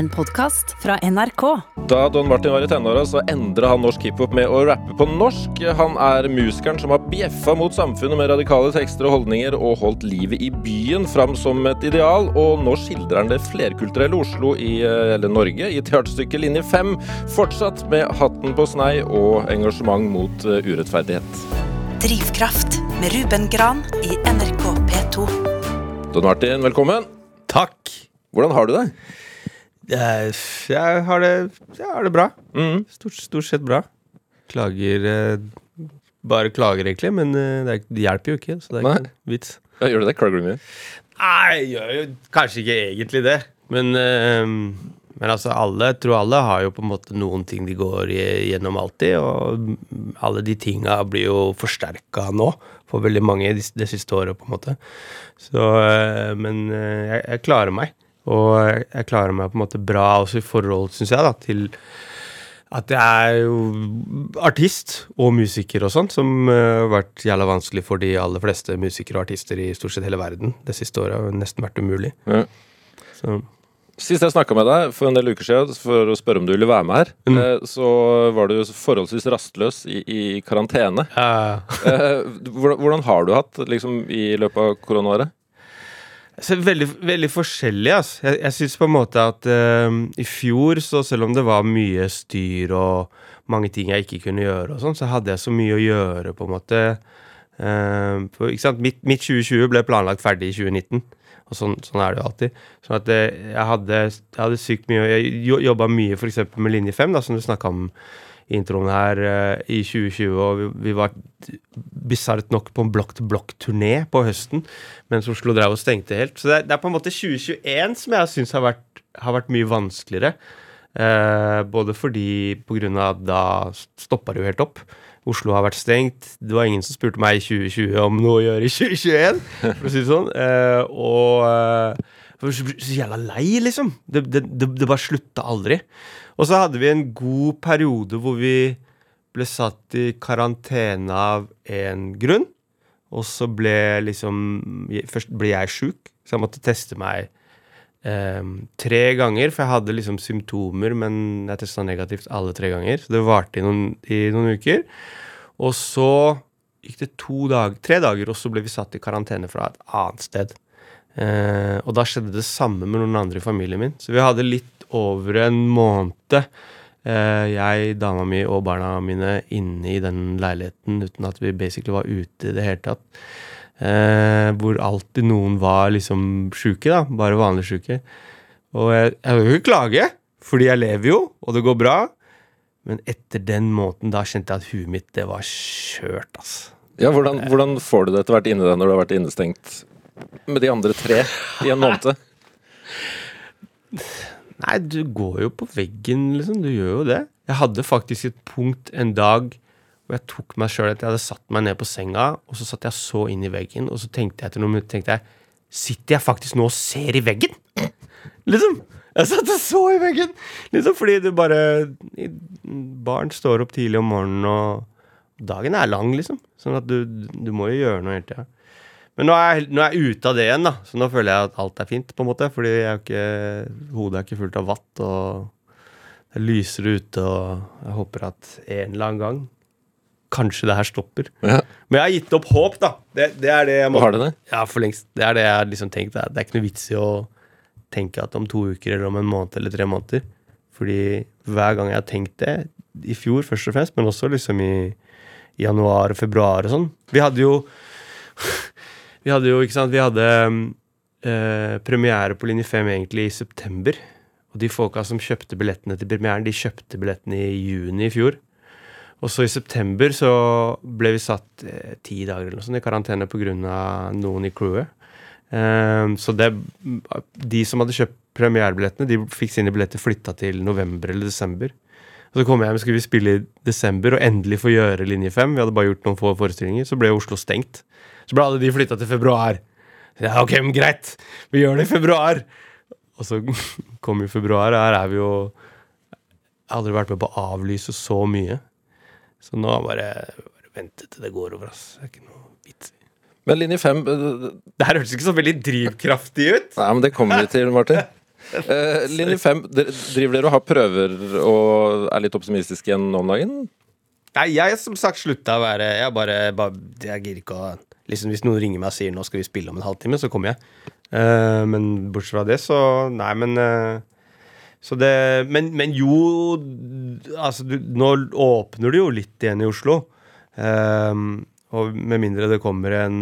en podkast fra NRK. Da Don Martin var i tenåra, så endra han norsk hiphop med å rappe på norsk. Han er musikeren som har bjeffa mot samfunnet med radikale tekster og holdninger, og holdt livet i byen fram som et ideal. Og nå skildrer han det flerkulturelle Oslo i eller Norge i teaterstykket Linje 5. Fortsatt med hatten på snei og engasjement mot eh, urettferdighet. Drivkraft med Ruben Gran i NRK P2. Don Martin, velkommen. Takk. Hvordan har du det? Jeg, jeg, har, det, jeg har det bra. Mm. Stort, stort sett bra. Klager eh, Bare klager, egentlig, men eh, det, er, det hjelper jo ikke. Så det er Nei. ikke vits. Ja, gjør du det? Klager du mye? Nei, jeg gjør jo kanskje ikke egentlig det. Men, eh, men altså, alle, jeg tror alle har jo på en måte noen ting de går gjennom alltid. Og alle de tinga blir jo forsterka nå for veldig mange det, det siste året, på en måte. Så, eh, men eh, jeg, jeg klarer meg. Og jeg, klarer meg på en måte bra også i forhold, syns jeg, da, til at jeg er jo artist og musiker og sånn, som har har vært jævla vanskelig for de aller fleste musikere og artister i stort sett hele verden. Det siste året har nesten vært umulig. Ja. Så Sist jeg snakka med deg for en del uker siden for å spørre om du ville være med her, Mm. eh, så var du forholdsvis rastløs i, i karantene. Ja. Eh, hvordan har du hatt liksom, i løpet av koronaåret? Veldig, veldig forskjellig, altså. Jeg, jeg syns på en måte at uh, i fjor, så selv om det var mye styr og mange ting jeg ikke kunne gjøre og sånn, så hadde jeg så mye å gjøre, på en måte. Uh, på, ikke sant? Mitt, mitt 2020 ble planlagt ferdig i 2019. Og sånn, sånn er det jo alltid. Sånn at eh, jeg hadde, jeg hadde sykt mye Jeg jo- jobba mye f.eks. med Linje 5, da, som du snakka om introen her, eh, i 2020. Og vi, var bisart nok på en blokk-til-blokk-turné på høsten, mens Oslo drev og stengte helt. Så det er, det er på en måte 2021 som jeg syns har, har vært mye vanskeligere. Eh, både fordi på grunn av da stoppa det jo helt opp. Oslo har vært stengt. Det var ingen som spurte meg i 2020 om noe å gjøre i 2021, for å si det sånn. Eh, og eh, jeg var så, så jævla lei, liksom. Det, det, det, det bare slutta aldri. Og så hadde vi en god periode hvor vi ble satt i karantene av én grunn. Og så ble liksom Først ble jeg sjuk, så jeg måtte teste meg eh, tre ganger. For jeg hadde liksom symptomer, men jeg testa negativt alle tre ganger. Så det varte i noen, i noen uker. Og så gikk det to dager, tre dager, og så ble vi satt i karantene fra et annet sted. Eh, og da skjedde det samme med noen andre i familien min. Så vi hadde litt over en måned, eh, jeg, dama mi og barna mine, inne i den leiligheten uten at vi basically var ute i det hele tatt. Eh, hvor alltid noen var liksom sjuke, da. Bare vanlig sjuke. Og jeg, jeg vil ikke klage, fordi jeg lever jo, og det går bra. Men etter den måten, da kjente jeg at huet mitt, det var skjørt, ass. Ja, hvordan, hvordan får du det å være inni deg når du har vært innestengt med de andre tre i en måned? Nei, du går jo på veggen, liksom. Du gjør jo det. Jeg hadde faktisk et punkt en dag hvor jeg tok meg sjøl at jeg hadde satt meg ned på senga, og så satt jeg så inn i veggen, og så tenkte jeg etter noen minutter tenkte jeg, Sitter jeg faktisk nå og ser i veggen? Liksom. Jeg satt og så i veggen! Liksom fordi du bare Barn står opp tidlig om morgenen, og dagen er lang, liksom. Sånn at du, du må jo gjøre noe hele tida. Men nå er, jeg, nå er jeg ute av det igjen, da. Så nå føler jeg at alt er fint, på en måte. Fordi jeg er ikke, hodet er ikke fullt av vatt, og det lyser ute, og jeg håper at en eller annen gang Kanskje det her stopper. Ja. Men jeg har gitt opp håp, da. Det, det er det jeg må Har du det? Ja, for lengst. Det er det jeg har liksom tenkt. Det er, det ikke noe vits i å tenke at om to uker eller om en måned eller tre måneder. Fordi hver gang jeg har tenkt det, i fjor først og fremst, men også liksom i, i januar og februar og sånn Vi hadde jo Vi hadde jo, ikke sant, vi hadde eh, premiere på Linje 5 egentlig i september. Og de folka som kjøpte billettene til premieren, de kjøpte billettene i juni i fjor. Og så i september så ble vi satt eh, ti dager eller noe sånt i karantene pga. noen i crewet. Um, så det, de som hadde kjøpt premierebillettene, de fikk sine billetter flytta til november eller desember. Og så kom jeg hjem skulle vi spille i desember og endelig få gjøre Linje 5. Vi hadde bare gjort noen få forestillinger. Så ble Oslo stengt. Så ble alle de flytta til februar. Ja, ok, men greit. Vi gjør det i februar. Og så kom jo februar, og her er vi jo Jeg har aldri vært med på å avlyse så mye. Så nå bare, bare vente til det går over, ass. Det er ikke noe vits i. Men linje fem Det her hørtes ikke så veldig drivkraftig ut. Nei, men det kommer vi til, Martin. Uh, linje 5, driver dere og har prøver og er litt optimistiske igjen om dagen? Nei, jeg som sagt slutta å være Jeg bare, bare Jeg gidder ikke å liksom, Hvis noen ringer meg og sier 'nå skal vi spille om en halvtime', så kommer jeg. Uh, men bortsett fra det, så Nei, men uh, Så det Men, men jo Altså, du, nå åpner det jo litt igjen i Oslo. Eh, og med mindre det kommer en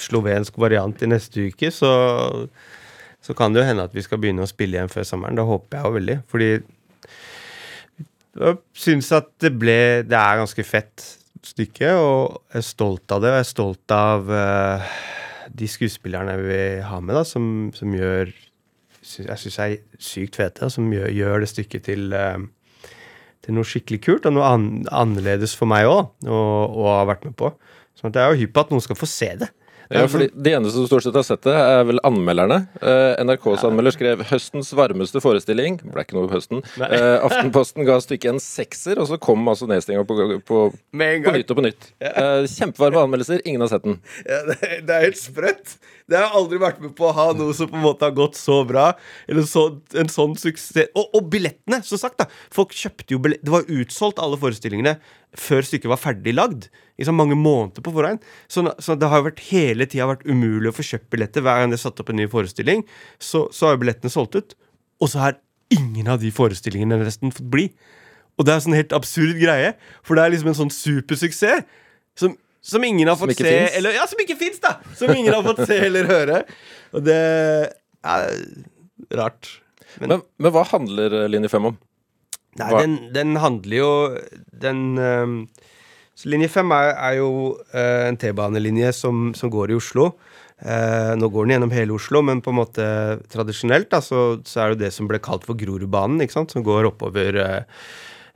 slovensk variant i neste uke, så så kan det jo hende at vi skal begynne å spille igjen før sommeren. Det håper jeg jo veldig. Fordi jeg syns at det ble Det er ganske fett stykke, og jeg er stolt av det. Og jeg er stolt av uh, de skuespillerne vi har med, da, som, som gjør Jeg syns er sykt fete, og som gjør, gjør det stykket til uh, til noe skikkelig kult og noe an annerledes for meg òg, og har vært med på. Så jeg er jo hypp på at noen skal få se det. Ja, fordi De eneste som stort sett har sett det, er vel anmelderne. Eh, NRKs anmelder skrev 'høstens varmeste forestilling'. Ble ikke noe høsten. Eh, Aftenposten ga stykket en sekser, og så kom altså nedstenginga på, på, på, nytt og på nytt. Eh, kjempevarme anmeldelser. Ingen har sett den. Ja, det, det, er helt sprøtt. Det har jeg aldri vært med på å ha noe som på en måte har gått så bra. Eller så, en sånn suksess. Og, og, billettene, som sagt. da Folk kjøpte jo billett Det var utsolgt, alle forestillingene, før stykket var ferdig lagd liksom mange måneder på forhånd. Så, så, det har vært hele tida vært umulig å få kjøpt billetter hver gang det er satt opp en ny forestilling. Så, så har billettene solgt ut. Og så har ingen av de forestillingene nesten fått bli. Og det er en sånn helt absurd greie, for det er liksom en sånn supersuksess som, som ingen har fått se finnes. eller, Ja, som ikke fins, da! Som ingen har fått se eller høre. Og det er rart. Men, men, men hva handler Linje 5 om? Nei, den, den, handler jo Den um, så linje 5 er, er jo uh, en T-banelinje som, som, går i Oslo. Uh, nå går den gjennom hele Oslo, men på en måte tradisjonelt da, så, så er det det som ble kalt for Grorudbanen, ikke sant? som går oppover uh,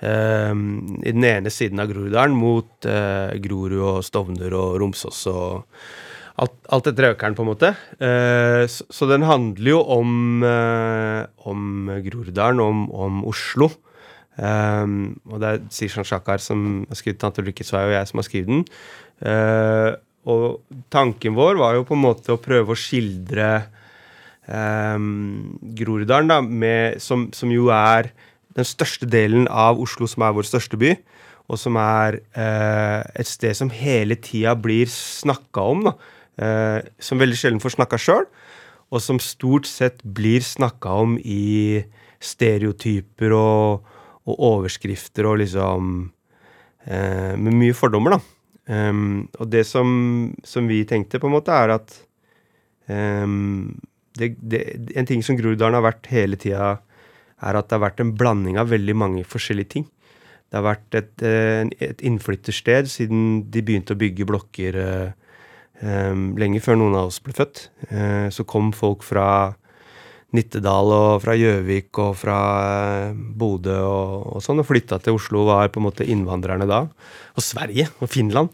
i den ene siden av Groruddalen mot Grorud og Stovner og Romsås og alt, alt etter Økeren, på en måte. Så, så, den handler jo om, om Groruddalen, om, om Oslo. Um, og det er Sishan Shakar som har skrevet 'Tante Lykkes vei', og jeg som har skrevet den. Uh, og tanken vår var jo på en måte å prøve å skildre um, Groruddalen, da, som, som, jo er den største delen av Oslo, som er vår største by. Og som er uh, et sted som hele tida blir snakka om. da, uh, Som veldig sjelden får snakka sjøl, og som stort sett blir snakka om i stereotyper og og overskrifter og liksom eh, Med mye fordommer, da. Um, og det som, som, vi tenkte, på en måte, er at um, det, det, En ting som Groruddalen har vært hele tida, er at det har vært en blanding av veldig mange forskjellige ting. Det har vært et, eh, et innflyttersted siden de begynte å bygge blokker um, lenge før noen av oss ble født. Uh, så kom folk fra Nittedal og fra Gjøvik og fra eh, Bodø og, og sånn, og flytta til Oslo var på en måte innvandrerne da. Og Sverige og Finland.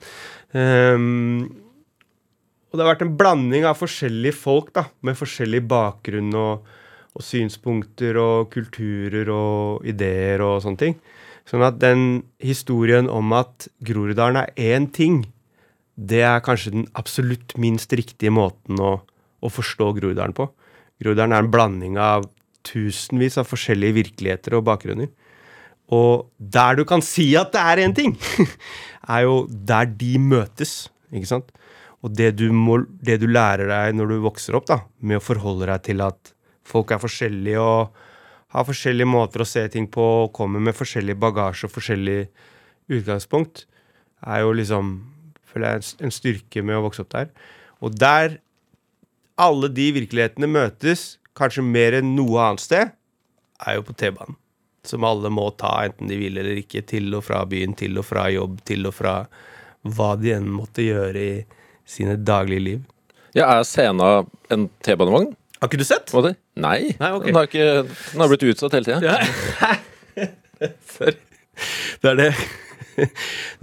Um, og det har vært en blanding av forskjellige folk da, med forskjellig bakgrunn og, og, synspunkter og kulturer og ideer og sånne ting. Sånn at den historien om at Groruddalen er én ting, det er kanskje den absolutt minst riktige måten å, å forstå Groruddalen på. Groruddalen er en blanding av tusenvis av forskjellige virkeligheter og bakgrunner. Og der du kan si at det er én ting, er jo der de møtes. ikke sant? Og det du, må, det du, lærer deg når du vokser opp, da, med å forholde deg til at folk er forskjellige og har forskjellige måter å se ting på og kommer med forskjellig bagasje og forskjellig utgangspunkt, er jo liksom føler jeg, en styrke med å vokse opp der. Og der alle de virkelighetene møtes, kanskje mer enn noe annet sted, er jo på T-banen. Som alle må ta, enten de vil eller ikke, til og fra byen, til og fra jobb, til og fra hva de enn måtte gjøre i sine daglige liv. Ja, Er Sena en T-banevogn? Har ikke du sett? Nei. Nei okay. den, har ikke, den har blitt utsatt hele tida. Ja. Sorry. Det er det.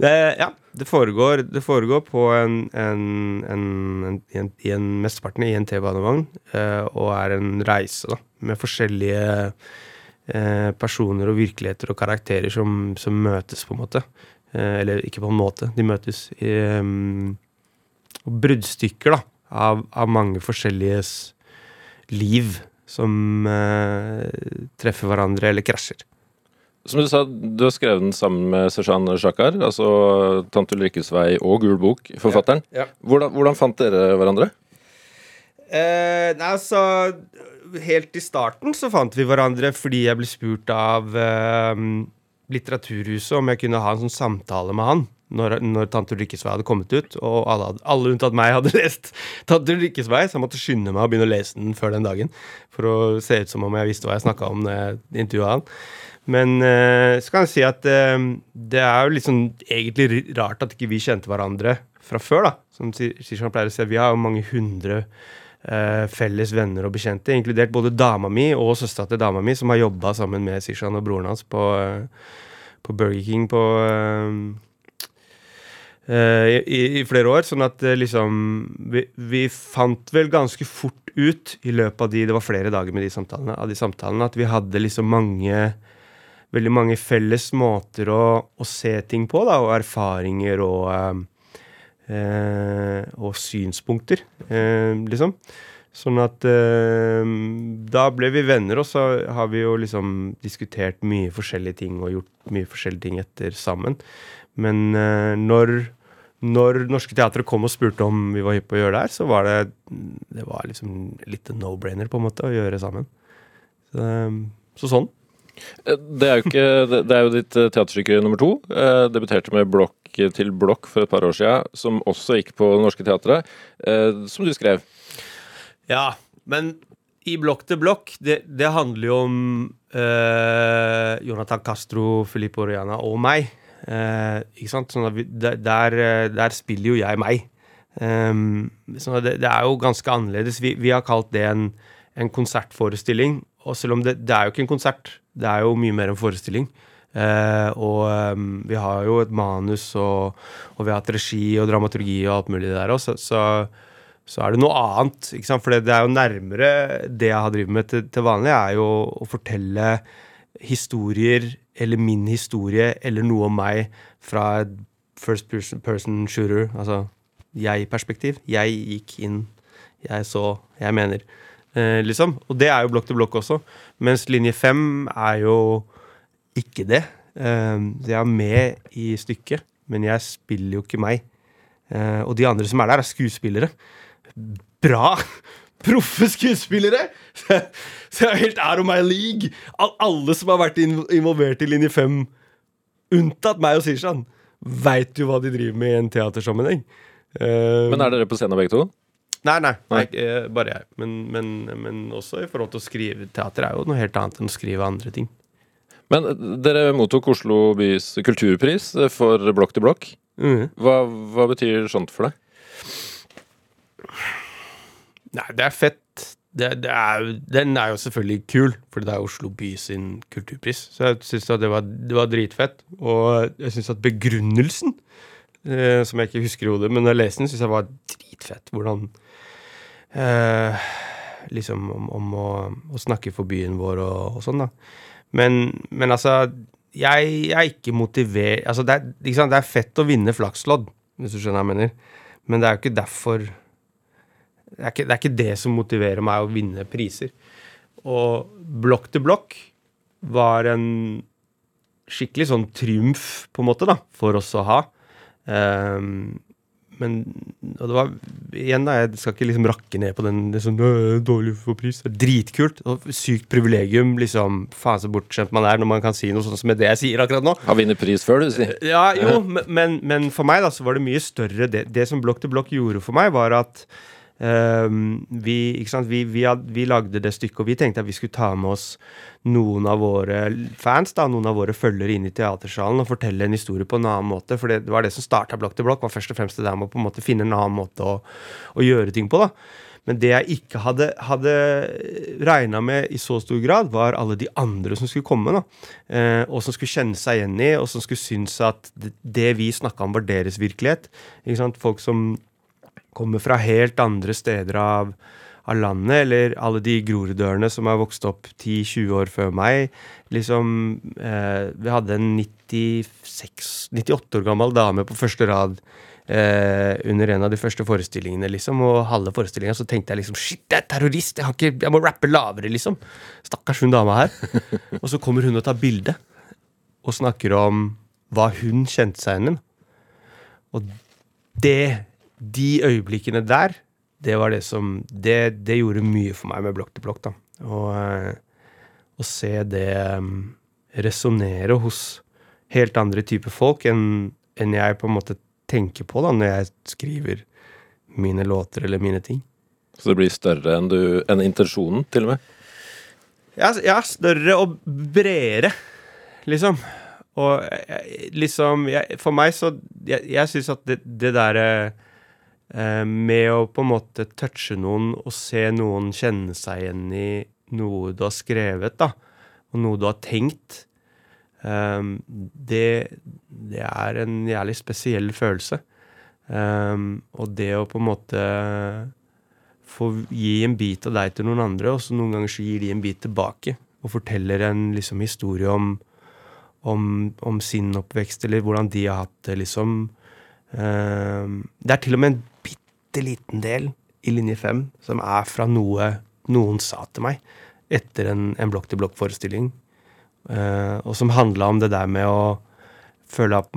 Det ja det foregår, det foregår på en, en, en, en, en mesteparten i en T-banevogn, eh, og er en reise da, med forskjellige eh, personer og virkeligheter og karakterer som, som, møtes, på en måte. Eh, eller ikke på en måte, de møtes. I, um, bruddstykker da, av, av mange forskjelliges liv som eh, treffer hverandre eller krasjer. Som du sa, du har skrevet den sammen med Seshan Shakar, altså Tante Ulrikkes vei og Gul bok, forfatteren. Ja, ja. Hvordan, hvordan fant dere hverandre? Eh, nei, altså Helt i starten så fant vi hverandre fordi jeg ble spurt av eh, Litteraturhuset om jeg kunne ha en sånn samtale med han når, når Tante Ulrikkes vei hadde kommet ut. Og alle, alle unntatt meg hadde lest Tante Ulrikkes vei, så jeg måtte skynde meg å begynne å lese den før den dagen. For å se ut som om jeg visste hva jeg snakka om når jeg intervjua han. Men eh, så kan jeg si at eh, det er jo sånn egentlig rart at ikke vi kjente hverandre fra før, da. Som Sishan pleier å si, vi har jo mange hundre eh, felles venner og bekjente, inkludert både dama mi og søstera til dama mi, som har jobba sammen med Sishan og broren hans på, på Burger King på eh, i, i flere år. Sånn at liksom vi, vi fant vel ganske fort ut i løpet av de Det var flere dager med de samtalene, av de samtalene at vi hadde liksom mange Veldig mange felles måter å, å se ting på, da, og erfaringer og eh, eh, og synspunkter, eh, liksom. Sånn at eh, da ble vi venner, og så har vi jo liksom diskutert mye forskjellige ting og gjort mye forskjellige ting etter sammen. Men eh, når, når Norske Teatret kom og spurte om vi var hypp på å gjøre det her, så var det, det var liksom litt no-brainer på en måte å gjøre sammen. Så, eh, så sånn. Det er jo, ikke, det er jo ditt eh, teaterstykke nummer to. Eh, debuterte med Blokk til blokk for et par år siden, som også gikk på Det Norske Teatret, eh, som du skrev. Ja, men i blokk til blokk, det, det handler jo om eh, Jonathan Castro, Filippo Oriana og meg. Eh, ikke sant? Sånn vi, der, eh, der spiller jo jeg meg. Um, så det, det er jo ganske annerledes. Vi, vi har kalt det en, en konsertforestilling. Og selv om det, det er jo ikke en konsert, det er jo mye mer enn forestilling. Eh, og um, vi har jo et manus, og, og vi har hatt regi og dramaturgi og alt mulig der òg, så, så, er det noe annet. ikke sant? For det, det er jo nærmere det jeg har drevet med til, til vanlig, er jo å fortelle historier, eller min historie, eller noe om meg fra et first person, person shooter, altså jeg-perspektiv. Jeg gikk inn, jeg så, jeg mener. Eh, liksom. Og det er jo blokk til blokk også. Mens linje fem er jo ikke det. Eh, jeg er med i stykket, men jeg spiller jo ikke meg. Eh, og de andre som er der, er skuespillere. Bra! Proffe skuespillere! Så jeg er helt out of my league. Al- Alle som har vært in- involvert i linje fem, unntatt meg og Sishan, veit jo hva de driver med i en teatersammenheng. Eh, Men er dere på scenen begge to? Nei, nei, Nei. nei. eh, bare jeg. Men, men, men også i forhold til å skrive teater er jo noe helt annet enn å skrive andre ting. Men eh, dere mottok Oslo bys kulturpris eh, for Blokk til blokk. Mm. Hva, hva betyr sånt for deg? Nei, det er fett. Det, det er, den er jo selvfølgelig kul, for det er Oslo by sin kulturpris. Så jeg syns det, var- det var dritfett. Og jeg syns at begrunnelsen, eh, som jeg ikke husker i hodet, men når jeg leste den, syns jeg var dritfett. Hvordan Liksom om, om å, å snakke for byen vår og, og sånn, da. Men, men altså jeg, jeg er ikke motivert Altså, det er, sant? det er fett å vinne flakslodd, hvis du skjønner hva jeg mener. Men det er jo ikke derfor det er, ikke, det er ikke det som motiverer meg å vinne priser. Og Blokk til blokk var en skikkelig sånn triumf, på en måte, da, for oss å ha. Ehm, men og det var Igjen, da, jeg skal ikke liksom rakke ned på den det er «Øh, dårlig for pris. Det er dritkult. Og sykt privilegium. liksom, Faen så bortskjemt man er når man kan si noe sånt som det jeg sier akkurat nå. Har vunnet pris før, du sier. Ja, jo, men- men, men for meg da, så var det mye større. Det, det som Blokk til blokk gjorde for meg, var at ehm, vi, vi, vi, had, vi lagde det stykket, og vi tenkte at vi skulle ta med oss noen av våre fans, da, noen av våre følgere inn i teatersalen og fortelle en historie på en annen måte. For det, var det som starta Blokk til blokk, var først og fremst det der med å på en måte finne en annen måte å, å gjøre ting på. da. Men det jeg ikke hadde, hadde regna med i så stor grad, var alle de andre som skulle komme. da. Eh, og som skulle kjenne seg igjen i, og som skulle synes at det, vi snakka om, var deres virkelighet. Folk som kommer fra helt andre steder av, av landet, eller alle de groruddørene som har vokst opp 10-20 år før meg. Liksom, eh, vi hadde en 96, 98 år gammel dame på første rad eh, under en av de første forestillingene, liksom. Og halve forestillinga så tenkte jeg liksom Shit, det er terrorist! Jeg, ikke, jeg må rappe lavere, liksom. Stakkars hun dama her. og så kommer hun og tar bilde, og snakker om hva hun kjente seg igjen i. Og det, de øyeblikkene der, det var det som Det, det gjorde mye for meg med Blokk til blokk, da. Eh, å se det um, resonnere hos helt andre typer folk enn enn jeg på en måte tenker på da når jeg skriver mine låter eller mine ting. Så det blir større enn, du, enn intensjonen, til og med? Ja, ja større og bredere, liksom. Og eh, liksom jeg, For meg så Jeg, jeg syns at det, det derre eh, med å på en måte touche noen og se noen kjenne seg igjen i noe du har skrevet, da, og noe du har tenkt, um, det, det, er en jævlig spesiell følelse. Um, og det å på en måte få gi en bit av deg til noen andre, og så noen ganger så gir de en bit tilbake, og forteller en liksom historie om, om, om sin oppvekst, eller hvordan de har hatt det, liksom. Det er til og med en bitte liten del i linje fem som er fra noe noen sa til meg etter en, en blokk-til-blokk-forestilling. Uh, og som handla om det der med å føle at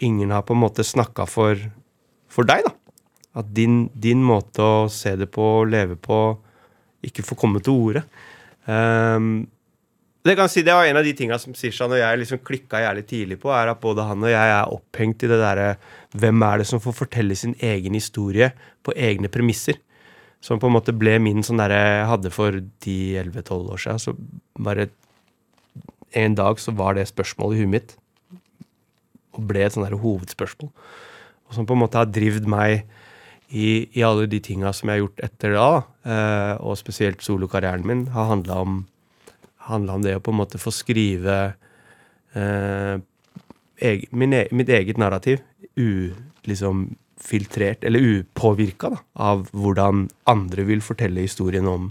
ingen har på en måte snakka for, for deg, da. At din, din, måte å se det på leve på ikke får komme til orde. Um, det kan si, det var en av de tinga som Sishan og jeg liksom klikka jævlig tidlig på, er at både han og jeg er opphengt i det derre Hvem er det som får fortelle sin egen historie på egne premisser? Som på en måte ble min sånn derre jeg hadde for 10-11-12 år siden. Så bare en dag så var det spørsmålet i huet mitt. Og ble et sånn derre hovedspørsmål. Og som på en måte har drivd meg i, i alle de tinga som jeg har gjort etter da, eh, og spesielt solokarrieren min, har handla om, om, det å på en måte få skrive eh, min, e, mitt eget narrativ u, liksom, filtrert, eller upåvirka, av hvordan andre vil fortelle historien om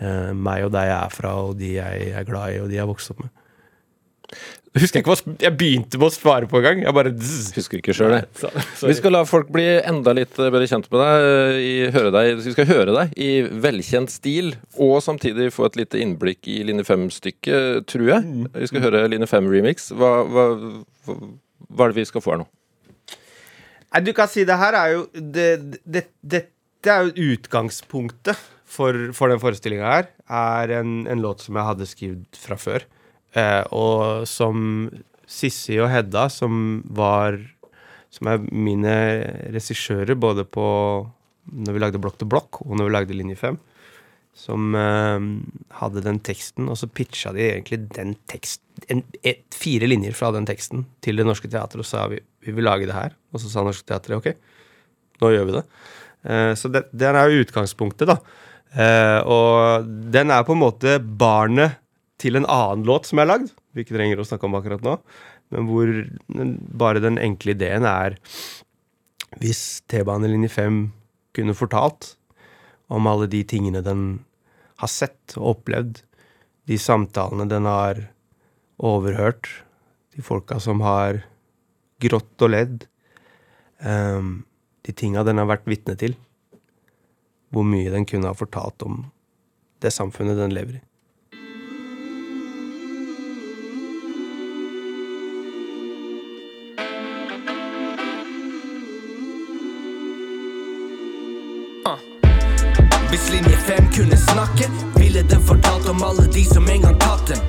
eh, meg og der jeg er fra, og de jeg er glad i, og de jeg har vokst opp med. Jeg ikke hva jeg begynte med å svare på engang. Jeg bare Husker ikke sjøl, det. Vi skal la folk bli enda litt eh, bedre kjent med deg. Eh, I, høre deg. Vi skal høre deg i velkjent stil, og samtidig få et lite innblikk i Line 5-stykket, tror jeg. Mm. Vi skal høre Line 5-remix. Hva, hva, hva, hva er det vi skal få her nå? Nei, du kan si det her er jo det, det, Dette er jo utgangspunktet for, for den forestillinga her. Er en, en, låt som jeg hadde skrevet fra før. Eh, og som Sissi og Hedda, som var Som er mine regissører både på når vi lagde Blokk til blokk, og når vi lagde Linje 5, som eh, hadde den teksten, og så pitcha de egentlig den tekst, en, et, fire linjer fra den teksten til Det Norske Teatret og sa vi, vi vil lage det her. Og så sa Norske Teatret ok, nå gjør vi det. Eh, så det, den er jo utgangspunktet, da. Eh, og den er på en måte barnet til en annen låt som jeg har lagd, vi ikke trenger å snakke om akkurat nå, men hvor bare den enkle ideen er Hvis T-banelinje 5 kunne fortalt om alle de tingene den har sett og opplevd, de samtalene den har overhørt, de folka som har grått og ledd, um, de tinga den har vært vitne til, hvor mye den kunne ha fortalt om det samfunnet den lever i. Hvis linje 5 kunne snakke, ville den fortalt om alle de som en gang tatt den.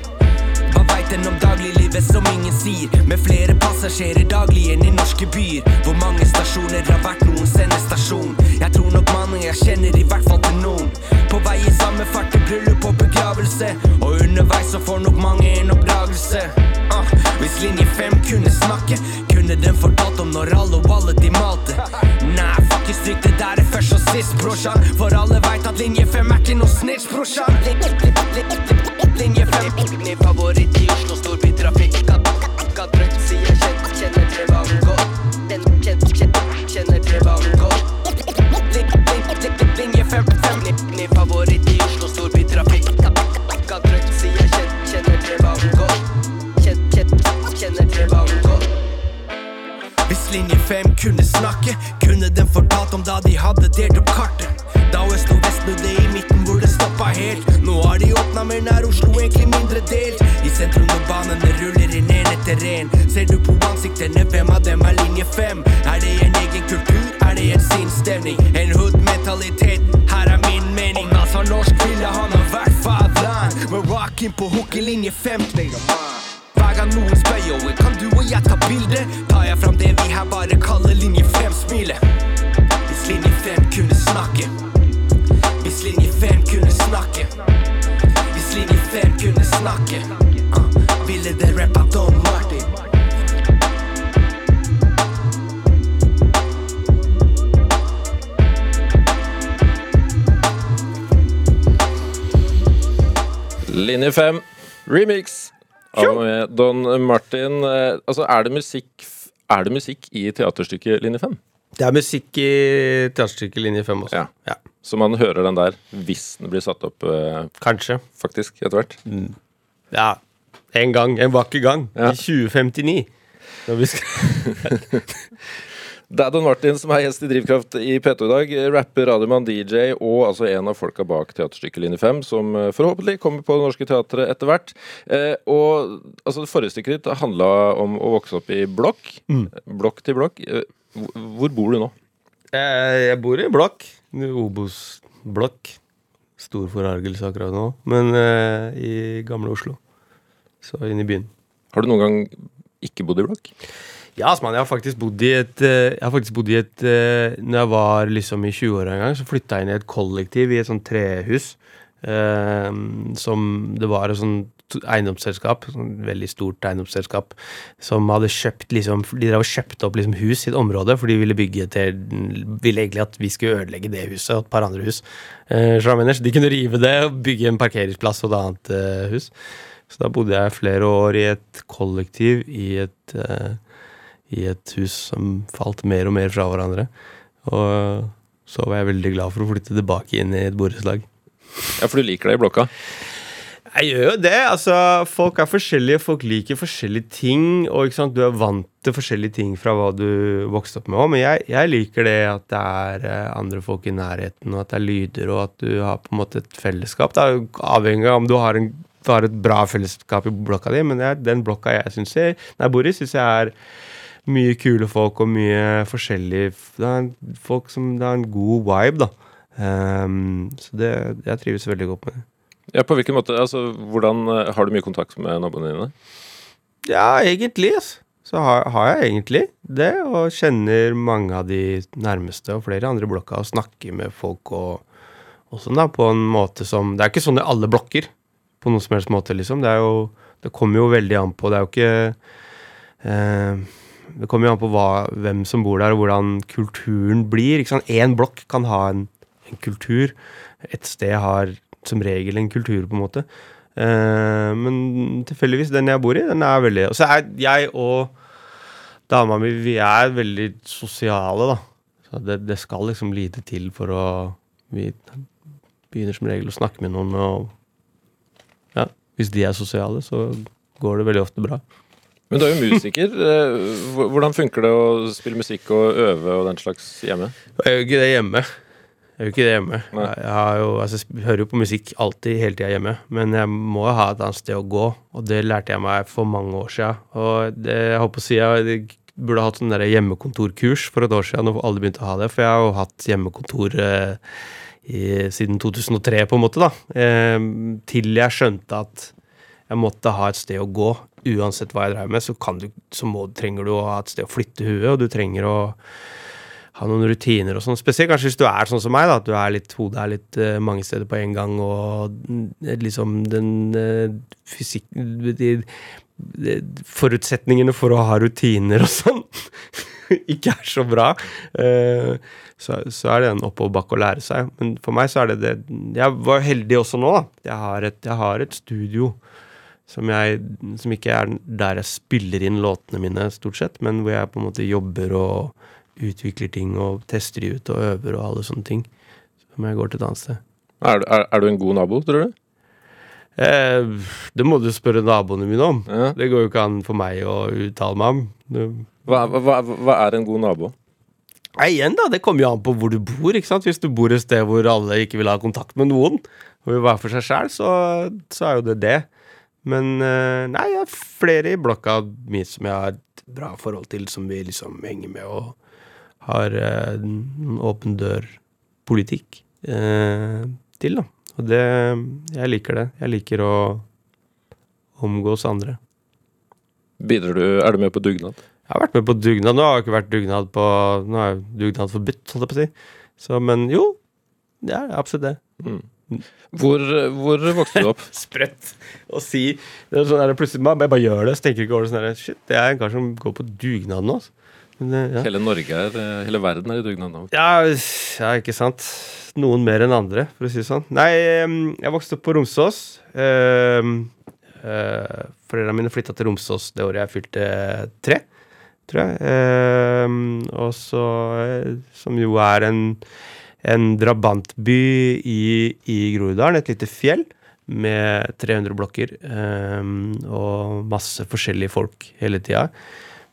Den om dagliglivet som ingen sier? Med flere passasjerer daglig enn i norske byer. Hvor mange stasjoner har vært noen sendestasjon? Jeg tror nok mannen jeg kjenner, i hvert fall til noen. På vei i samme fart til bryllup og begravelse. Og underveis så får nok mange en oppdragelse. Uh, hvis linje 5 kunne snakke, kunne den fortalt om når alle og alle de malte. Nei, fuckings stryk det der er først og sist, brorsan. For alle veit at linje 5 er ikke noe snitch, brorsan. Linje 5 Min favoritt i Oslo storbytrafikk. Linje 5 kunne snakke, kunne den fortalt om da de hadde delt opp kartet. Da øst og vest snudde i midten hvor det stoppa helt. Nå har de åpna mer nær Oslo, egentlig mindre delt. I sentrum når banene ruller inn en etter en. Ser du på ansiktene, hvem av dem er linje 5? Er det en egen kultur? Er det en sinnsstemning? En hood-mentalitet? Her er min mening. Om Nas har norsk, ville han ha vært faderland. Med rockin på hook i linje 5. Hver gang noen spør yo, kan du og jeg ta bilde? Tar jeg fram det vi her bare kaller linje 5-smilet. Hvis linje 5 kunne snakke. Hvis linje 5 kunne snakke. Hvis linje 5 kunne snakke. Uh, ville det rappa Don Martin. Linje 5, remix med Don Martin. Eh, Altså, er det musikk Er det musikk i teaterstykket Linje 5? Det er musikk i teaterstykket Linje 5 også. Ja. ja. Så man hører den der hvis den blir satt opp, eh, Kanskje. faktisk, etter hvert. Ja. En gang. En vakker gang. Ja. I 2059. Når vi skal Det er Don Martin som er gjest i Drivkraft i P2 i dag. Rapper, radiomann, DJ og altså en av folka bak teaterstykket Linje 5, som eh, forhåpentlig kommer på Det Norske Teatret etter hvert. Eh, og altså, det forrige stykket ditt handla om å vokse opp i blokk. Blokk til blokk. Eh, hvor- hvor bor du nå? Jeg, jeg bor i blokk. Obos-blokk. Stor forargelse akkurat nå. Men eh, i gamle Oslo. Så inn i byen. Har du noen gang ikke bodd i blokk? Ja, altså, jeg har faktisk bodd i et eh, Jeg har faktisk bodd i et eh, Når jeg var liksom i 20-åra en gang, så flytta jeg inn i et kollektiv i et sånt trehus. eh, som Det var et sånt eiendomsselskap, et veldig stort eiendomsselskap, som hadde kjøpt liksom De drev og kjøpte opp liksom hus i et område, for de ville bygge til Ville egentlig at vi skulle ødelegge det huset og et par andre hus. Eh, så de kunne rive det og bygge en parkeringsplass og et annet eh, hus. Så da bodde jeg flere år i et kollektiv i et eh, i et hus som falt mer og mer fra hverandre. Og så var jeg veldig glad for å flytte tilbake inn i et borettslag. Ja, for du liker det i blokka? Jeg gjør jo det. altså Folk er forskjellige, folk liker forskjellige ting. Og ikke sant, du er vant til forskjellige ting fra hva du vokste opp med òg. Men jeg, jeg liker det at det er eh, andre folk i nærheten, og at det er lyder, og at du har på en måte et fellesskap. Det er jo avhengig av om du har, en, du har et bra fellesskap i blokka di, men det er den blokka jeg synes jeg, jeg bor i, syns jeg er mye kule folk og mye forskjellig Det er folk som Det er en god vibe, da. Um, så det, jeg trives veldig godt med det. Ja, på hvilken måte? Altså, hvordan eh, Har du mye kontakt med naboene dine? Ja, egentlig, altså. Så har, har jeg egentlig det, og kjenner mange av de nærmeste og flere andre i blokka, og snakker med folk og, og sånn, da, på en måte som Det er ikke sånn i alle blokker, på noen som helst måte, liksom. Det er jo Det kommer jo veldig an på Det er jo ikke eh, Det kommer jo an på hva, hvem som bor der, og hvordan kulturen blir. ikke sant? Én blokk kan ha en, en kultur. Et sted har som regel en kultur, på en måte. Eh, men tilfeldigvis, den jeg bor i, den er veldig Og så er jeg og dama mi vi er veldig sosiale, da. Så det, det skal liksom lite til for å Vi begynner som regel å snakke med noen, og ja, hvis de er sosiale, så går det veldig ofte bra. Men du er jo musiker. Eh, Hvordan funker det å spille musikk og øve og den slags hjemme? Jeg gjør ikke det hjemme. Jeg gjør ikke det hjemme. Nei. Jeg, jo, altså, hører jo på musikk alltid, hele tida hjemme. Men jeg må jo ha et annet sted å gå, og det lærte jeg meg for mange år sia. Og det, jeg håper å si jeg burde hatt sånn hjemmekontorkurs for et år siden, når alle begynte å ha det. For jeg har jo hatt hjemmekontor eh, i, siden 2003, på en måte, da. Eh, til jeg skjønte at jeg måtte ha et sted å gå. Uansett hva jeg dreier med, så, du, så må, trenger du å ha et sted å flytte huet, og du trenger å ha noen rutiner og sånn. Spesielt kanskje hvis du er sånn som meg, da, at du er litt, hodet er litt uh, mange steder på en gang, og mm, liksom den uh, fysikk... De, de, forutsetningene for å ha rutiner og sånn ikke er så bra. Uh, så, så er det en oppoverbakke å lære seg. Men for meg så er det det Jeg var heldig også nå, da. Jeg har et, jeg har et studio som, jeg, som ikke er der jeg spiller inn låtene mine, stort sett, men hvor jeg på en måte jobber og utvikler ting og tester de ut og øver og alle sånne ting. Som jeg går til et annet sted. Er, du- er, er du en god nabo, tror du? Eh, det må du spørre naboene mine om. Ja. Det går jo ikke an for meg å uttale meg om. Det, Hva, hva, hva er en god nabo? Nei, igjen da, Det kommer jo an på hvor du bor. ikke sant? Hvis du bor et sted hvor alle ikke vil ha kontakt med noen, og vil være for seg sjæl, så, så er jo det det. Men eh, nei, jeg har flere i blokka mi som jeg har et bra forhold til, som vi liksom henger med og har eh, en åpen dør-politikk eh, til, da. Og det Jeg liker det. Jeg liker å omgås andre. Bidrar du, Er du med på dugnad? Jeg har vært med på dugnad. Nå har jeg ikke vært dugnad på Nå er dugnad forbudt, holdt jeg på å si. Så, men jo, det er absolutt det. Hvor, hvor vokste du opp? Sprøtt å si. Det er sånn der, plutselig man bare gjør det, så tenker ikke over det sånn der, Shit, det er en kar som går på dugnad nå. altså. Men, ja. Hele Norge er, eh, hele verden er i dugnad nå. Ja, ja, ikke sant. Noen mer enn andre, for å si det sånn. Nei, jeg vokste opp på Romsås. Um, Foreldrene mine flytta til Romsås det året jeg fylte tre, tror jeg. Em, og så eh, Som jo er en, en drabantby i, i Groruddalen, et lite fjell. Med 300 blokker um, og masse forskjellige folk hele tida.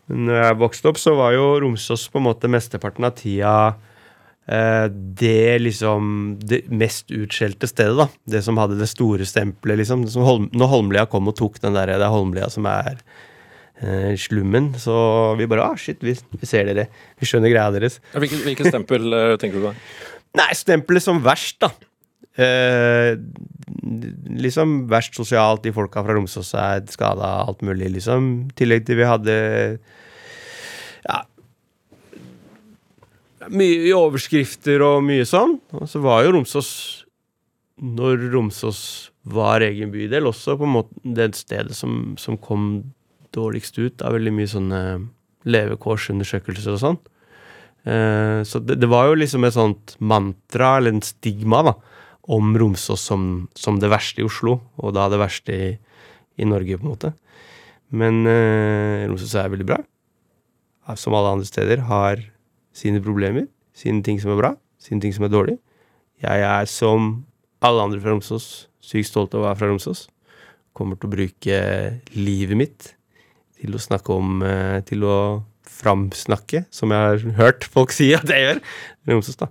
Når jeg vokste opp, så var jo Romsås på en måte mesteparten av tida uh, det liksom Det mest utskjelte stedet, da. Det som hadde det store stempelet, liksom. Som Holm, når Holmlia kom og tok den der, det er Holmlia som er uh, slummen, så vi bare ah, shit, vi, vi ser dere. Vi skjønner greia deres. Hvilket, stempel eh, tenker du da? Nei, stempelet som verst, da. Eh, liksom verst sosialt. De folka fra Romsås er skada, alt mulig, liksom. I tillegg til vi hadde ja mye overskrifter og mye sånn. Og så var jo Romsås Når Romsås var egen bydel, også på en måte det stedet som, som kom dårligst ut av veldig mye sånne levekårsundersøkelser og sånn. Eh, så det, det var jo liksom et sånt mantra, eller en stigma, da, om Romsås som, som det verste i Oslo, og da det verste i, i Norge, på en måte. Men eh, Romsås er veldig bra. Som alle andre steder har sine problemer, sine ting som er bra, sine ting som er dårlig. Jeg er som alle andre fra Romsås sykt stolt av å være fra Romsås. Kommer til å bruke livet mitt til å snakke om eh, Til å framsnakke, som jeg har hørt folk si at jeg gjør. Romsås, da.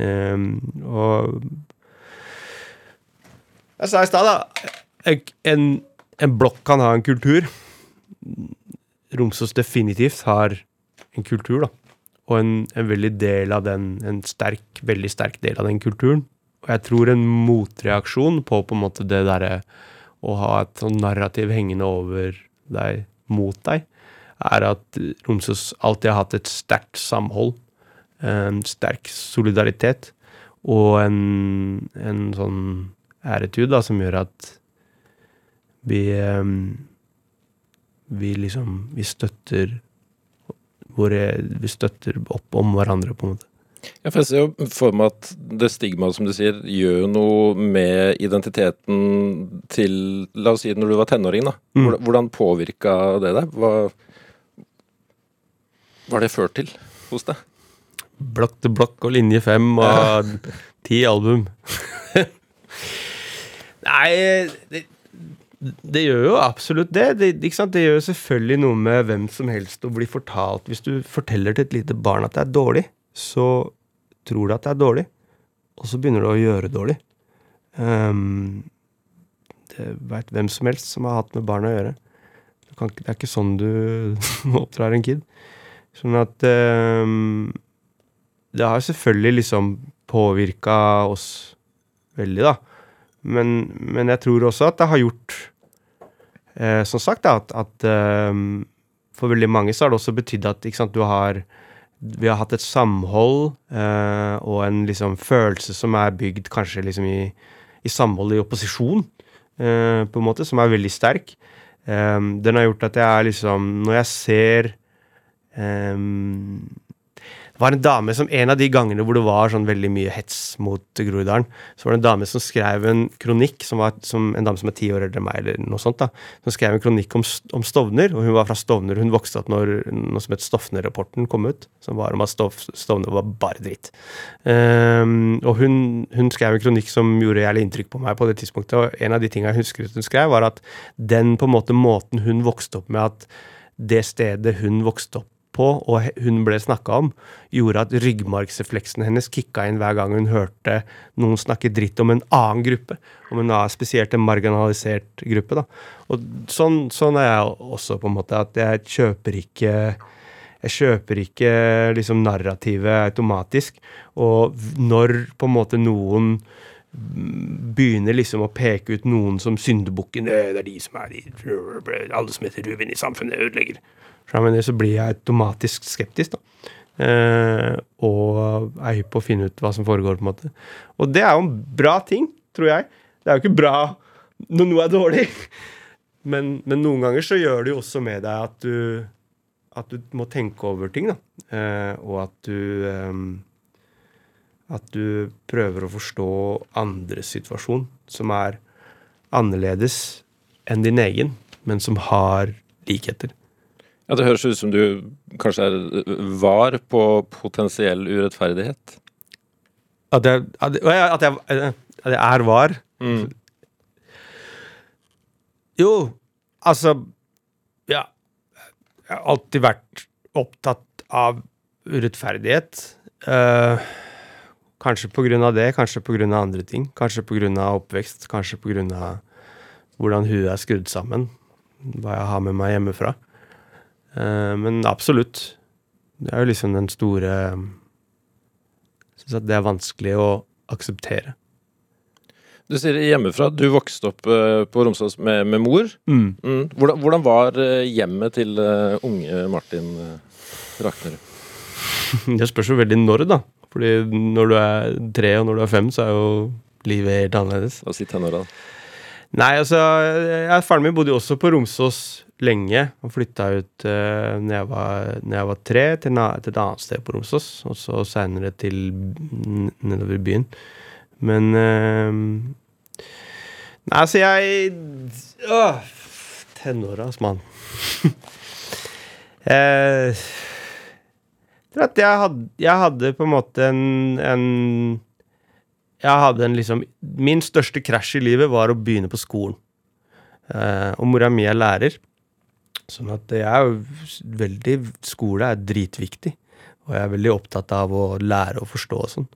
Um, og Jeg sa i stad, da en, en blokk kan ha en kultur. Romsås definitivt har en kultur, da. Og en, en veldig del av den, en sterk, veldig sterk del av den kulturen. Og jeg tror en motreaksjon på på en måte det derre å ha et sånn narrativ hengende over deg, mot deg, er at Romsås alltid har hatt et sterkt samhold, en sterk solidaritet og en, en sånn æretud da, som gjør at vi em, Vi liksom Vi støtter våre Vi støtter opp om hverandre, på en måte. Ja, for jeg ser jo for meg at det stigmaet, som du sier, gjør noe med identiteten til La oss si når du var tenåring, da. Mm. Hvordan påvirka det deg? Hva hva har det ført til hos deg? Blokk til blokk og linje fem og ti album. Nei, det, det gjør jo absolutt det. Det, ikke sant? det gjør jo selvfølgelig noe med hvem som helst å bli fortalt. Hvis du forteller til et lite barn at det er dårlig, så tror du at det er dårlig, og så begynner du å gjøre dårlig. Um, det veit hvem som helst som har hatt med barn å gjøre. Du kan, det er ikke sånn du oppdrar en kid. Sånn at um, Det har selvfølgelig liksom påvirka oss veldig, da. Men, men jeg tror også at det har gjort eh, Som sagt, da, at, at um, for veldig mange så har det også betydd at sant, du har vi har hatt et samhold eh, og en liksom følelse som er bygd kanskje liksom i, i samhold i opposisjon, eh, på en måte, som er veldig sterk. Eh, den har gjort at jeg er liksom Når jeg ser eh, Det var en dame som En av de gangene hvor det var sånn veldig mye hets mot Groruddalen, så var det en dame som skrev en kronikk, som var som en dame som er ti år eldre enn meg, eller noe sånt, da, som skrev en kronikk om, om Stovner, og hun var fra Stovner. Hun vokste opp når noe som het Stofner-rapporten kom ut, som var om at Stov, Stovner var bare dritt. Um, og hun, hun skrev en kronikk som gjorde jævlig inntrykk på meg på det tidspunktet, og en av de tingene jeg husker hun skrev, var at den på en måte måten hun vokste opp med at det stedet hun vokste opp på, og hun ble snakka om, gjorde at ryggmargsrefleksen hennes kicka inn hver gang hun hørte noen snakke dritt om en annen gruppe. Om en spesielt en marginalisert gruppe. da. Og sånn, sånn er jeg også, på en måte. At jeg kjøper ikke jeg kjøper ikke liksom narrativet automatisk. Og når på en måte noen begynner liksom å peke ut noen som syndebukken «Øh, Det er de som er de Alle som heter Ruben i samfunnet, ødelegger. Så, men så blir jeg automatisk skeptisk, da. Eh, og er hypp på å finne ut hva som foregår, på en måte. Og det er jo en bra ting, tror jeg. Det er jo ikke bra når noe er dårlig. Men, men noen ganger så gjør det jo også med deg at du at du må tenke over ting, da. Eh, og at du eh, At du prøver å forstå andres situasjon, som er annerledes enn din egen, men som har likheter. Ja, Det høres ut som du kanskje er var på potensiell urettferdighet. At jeg, at jeg, at jeg, at jeg er var. Mm. Jo, altså Ja. Jeg har alltid vært opptatt av urettferdighet. Uh, kanskje på grunn av det, kanskje på grunn av andre ting. Kanskje på grunn av oppvekst, kanskje på grunn av hvordan huet er skrudd sammen. Hva jeg har med meg hjemmefra. Eh, men absolutt. Det er jo liksom den store Jeg syns at det er vanskelig å akseptere. Du sier hjemmefra. Du vokste opp eh, på Romsås med, med mor. Mm. Mm. Hvordan, hvordan var eh, hjemmet til unge Martin Raknerud? Det spørs jo veldig når, da. Fordi når du er tre og når du er fem, så er jo livet helt annerledes. Hva sier si tenåra. da. Nei, altså jeg, Faren min bodde jo også på Romsås lenge. og flytta ut uh, når, jeg var, når jeg var tre, til, na, til et annet sted på Romsås. Og så seinere til nedover i byen. Men uh, Nei, altså, jeg øh, Tenåra, altså, mann. eh, jeg tror at jeg hadde, jeg hadde på en måte en, en jeg hadde en liksom Min største krasj i livet var å begynne på skolen. Eh, og mora mi er lærer. Sånn at det er jo veldig Skole er dritviktig. Og jeg er veldig opptatt av å lære og forstå og sånn.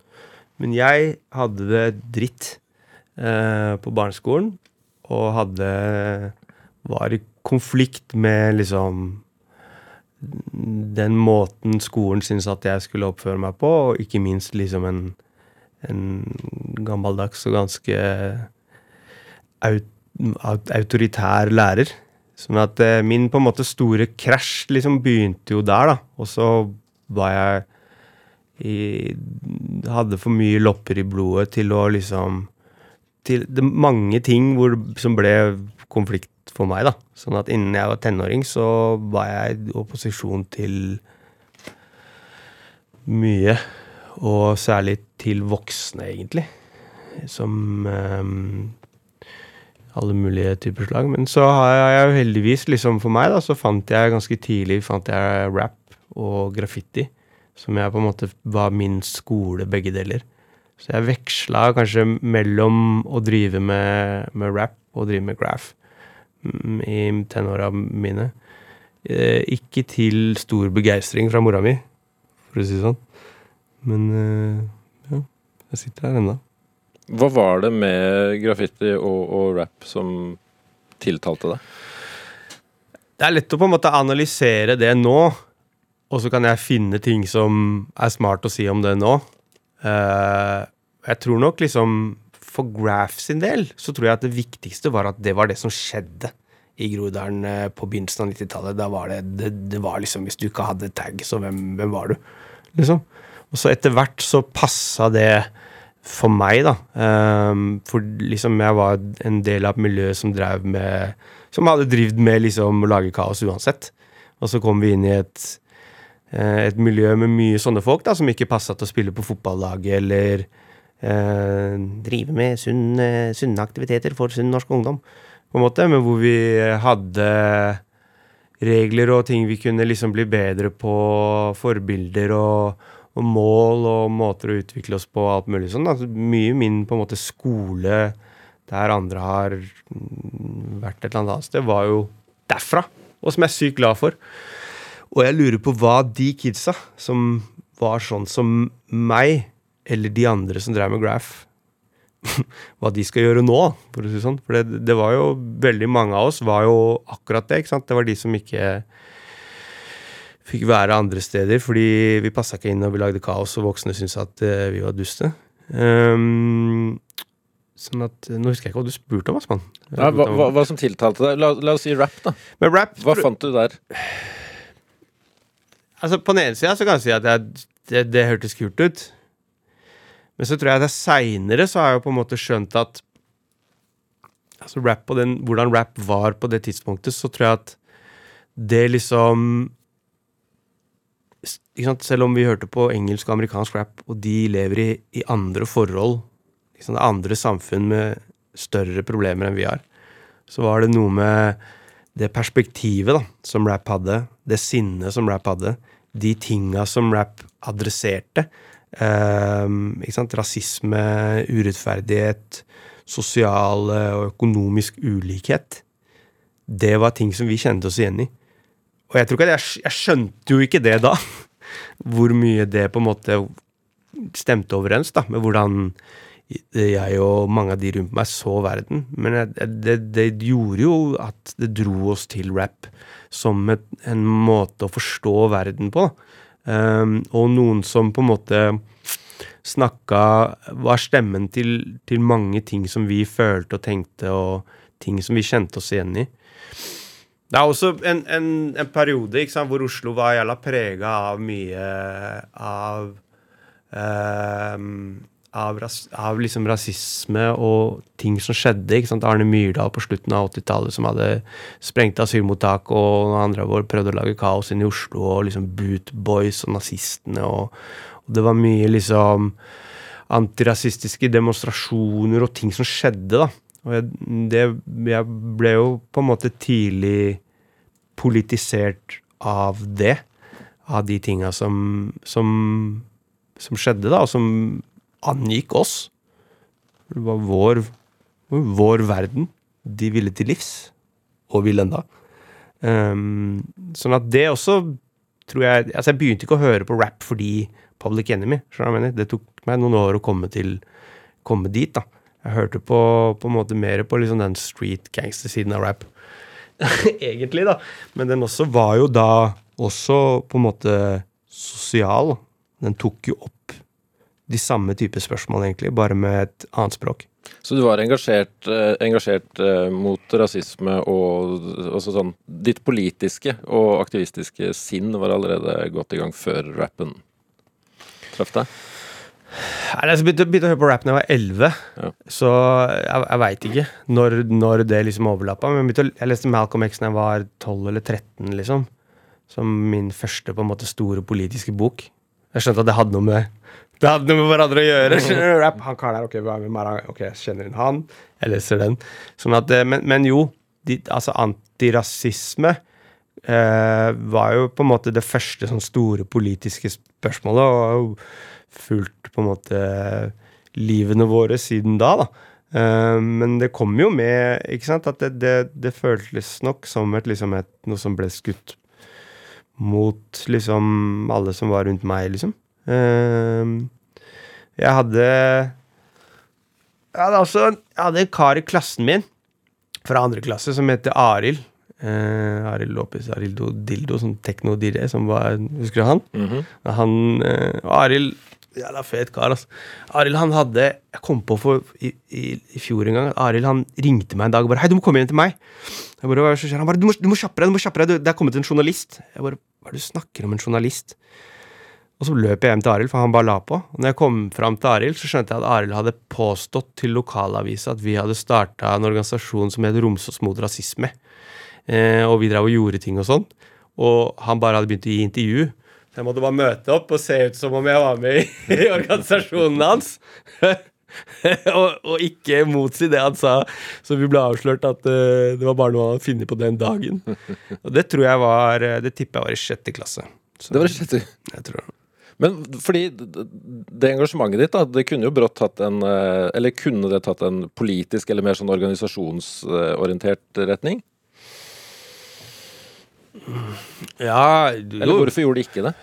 Men jeg hadde det dritt eh, på barneskolen. Og hadde Var i konflikt med liksom den måten skolen syntes at jeg skulle oppføre meg på, og ikke minst liksom en en gammeldags og ganske aut aut autoritær lærer. Sånn at eh, min på en måte store krasj liksom begynte jo der, da. Og så var jeg i Hadde for mye lopper i blodet til å liksom Til det mange ting hvor, som ble konflikt for meg, da. Sånn at innen jeg var tenåring, så var jeg i opposisjon til mye. Og særlig til voksne, egentlig. Som ehm, alle mulige typer slag. Men så har jeg jo heldigvis, liksom for meg, da, så fant jeg ganske tidlig fant jeg rap og graffiti. Som jeg på en måte var min skole, begge deler. Så jeg veksla kanskje mellom å drive med, med rap og drive med graph mm, i tenåra mine. Eh, ikke til stor begeistring fra mora mi, for å si det sånn. Men eh, ja, jeg sitter her ennå. Hva var det med graffiti og, og rap som tiltalte deg? Det er lett å på en måte analysere det nå, og så kan jeg finne ting som er smart å si om det nå. Eh, jeg tror nok liksom For Graph sin del så tror jeg at det viktigste var at det var det som skjedde i Groruddalen eh, på begynnelsen av 90-tallet. Da var det, det, det var liksom Hvis du ikke hadde tag, så hvem, hvem var du? Liksom. Og så etter hvert så passa det for meg, da. Um, for liksom jeg var en del av et miljø som drev med Som hadde drevet med liksom å lage kaos uansett. Og så kom vi inn i et, eh, et miljø med mye sånne folk da, som ikke passa til å spille på fotballaget eller eh, drive med sunne, sunne aktiviteter for sunn norsk ungdom, på en måte. Men hvor vi hadde regler og ting vi kunne liksom bli bedre på, forbilder og, og mål og måter å utvikle oss på, alt mulig sånn. Altså, mye min på en måte skole der andre har mm, vært et eller annet sted, var jo derfra. Og som jeg er sykt glad for. Og jeg lurer på hva de kidsa, som var sånn som meg, eller de andre som drev med graph, hva de skal gjøre nå, for å si sånn. For det, det var jo veldig mange av oss var jo akkurat det. ikke sant? Det var de som ikke fikk være andre steder fordi vi passa ikke inn og vi lagde kaos, og voksne syntes at uh, vi var duste. Um, sånn at, Nå husker jeg ikke hva du spurte om, Asman. Ja, hva, hva, hva, som tiltalte deg? La, la, oss si rap, da. Men rap, hva fant du der? Altså, På den ene sida kan jeg si at jeg, det, det hørtes kult ut. Men så tror jeg at seinere så har jeg jo på en måte skjønt at altså rap den, Hvordan rap var på det tidspunktet, så tror jeg at det liksom Selv om vi hørte på engelsk og amerikansk rap, og de lever i, i andre forhold, sant, andre samfunn med større problemer enn vi har, så var det noe med det perspektivet da, som rap hadde, det sinnet som rap hadde, de tinga som rap adresserte, Um, Rasisme, urettferdighet, sosial og økonomisk ulikhet. Det var ting som vi kjente oss igjen i. Og jeg tror ikke at jeg, jeg skjønte jo ikke det da, hvor mye det på en måte stemte overens da, med hvordan jeg og mange av de rundt meg så verden. Men det, det, gjorde jo at det dro oss til rap som et, en måte å forstå verden på. Um, og noen som på en måte snakka Var stemmen til, til, mange ting som vi følte og tenkte, og ting som vi kjente oss igjen i. Det er også en, en, en periode sant, hvor Oslo var jævla prega av mye av um, av, ras, av liksom rasisme og ting som skjedde. ikke sant? Arne Myrdal på slutten av 80-tallet som hadde sprengt asylmottak, og andre av våre prøvde å lage kaos inn i Oslo, og liksom Bootboys og nazistene. Og, og, det var mye liksom antirasistiske demonstrasjoner og ting som skjedde, da. Og jeg, det, jeg ble jo på en måte tidlig politisert av det. Av de tinga som, som, som skjedde, da, og som angikk oss. Det var vår, vår verden de ville til livs, og vil enda. Um, sånn at det også tror jeg Altså, jeg begynte ikke å høre på rap fordi Public Enemy. Det tok meg noen år å komme, til, komme dit. da. Jeg hørte på, på en måte mer på liksom den street gangster-siden av rap. Egentlig, da. Men den også var jo da også på en måte sosial. Den tok jo opp de samme type spørsmål, egentlig, bare med et annet språk. Så du var engasjert, eh, engasjert eh, mot rasisme og også sånn Ditt politiske og aktivistiske sinn var allerede godt i gang før rappen traff deg? Jeg begynte, begynte, å høre på rap da jeg var 11, ja. så jeg, jeg veit ikke når, når, det liksom overlappa. Men jeg, jeg, leste Malcolm X da jeg var 12 eller 13, liksom. Som min første på en måte store politiske bok. Jeg skjønte at det hadde noe med det hadde noe med hverandre å gjøre. Rap, han karen her, ok, hvem er han? Ok, kjenner inn han. Jeg leser den. Sånn at, eh, men, men jo, de, altså antirasisme eh, var jo på en måte det første sånn store politiske spørsmålet, og fulgt på en måte livene våre siden da, da. Uh, men det kom jo med ikke sant, at det, det, det føltes nok som et, liksom et, noe som ble skutt mot liksom alle som var rundt meg, liksom. Ehm, jeg hadde Jeg hadde også jeg hadde en kar i klassen min fra andre klasse som heter Arild. Uh, Arild Lopez Arildo Dildo, sånn tekno-DJ, som var Husker du han? Mm -hmm. Han Arild Jævla fet kar, altså. Arild, han hadde Jeg kom på for i, i, i fjor en gang Arild han ringte meg en dag og bare 'Hei, du må komme inn til meg'. Jeg bare, Hva skjer? Han bare 'Du må, må kjappe deg, du må kjappe deg, det er kommet en journalist'. Jeg bare 'Hva er det du snakker om, en journalist?' Og så løp jeg hjem til Arild, for han bare la på. Og når jeg kom fram til Arild, så skjønte jeg at Arild hadde påstått til lokalavisa at vi hadde starta en organisasjon som het Romsås mot rasisme. Eh, og vi drev og gjorde ting og sånn. Og han bare hadde begynt å gi intervju. Så jeg måtte bare møte opp og se ut som om jeg var med i, i organisasjonen hans. og, og, ikke motsi det han sa, så vi ble avslørt at uh, det var bare noe han hadde funnet på den dagen. Og det tror jeg var eh, Det tipper jeg var i sjette klasse. Så, det var i sjette? Jeg tror det. Men fordi det engasjementet ditt, da, det kunne jo brått tatt en eh, Eller kunne det tatt en politisk eller mer sånn organisasjonsorientert retning? Ja, Eller hvorfor gjorde de ikke det?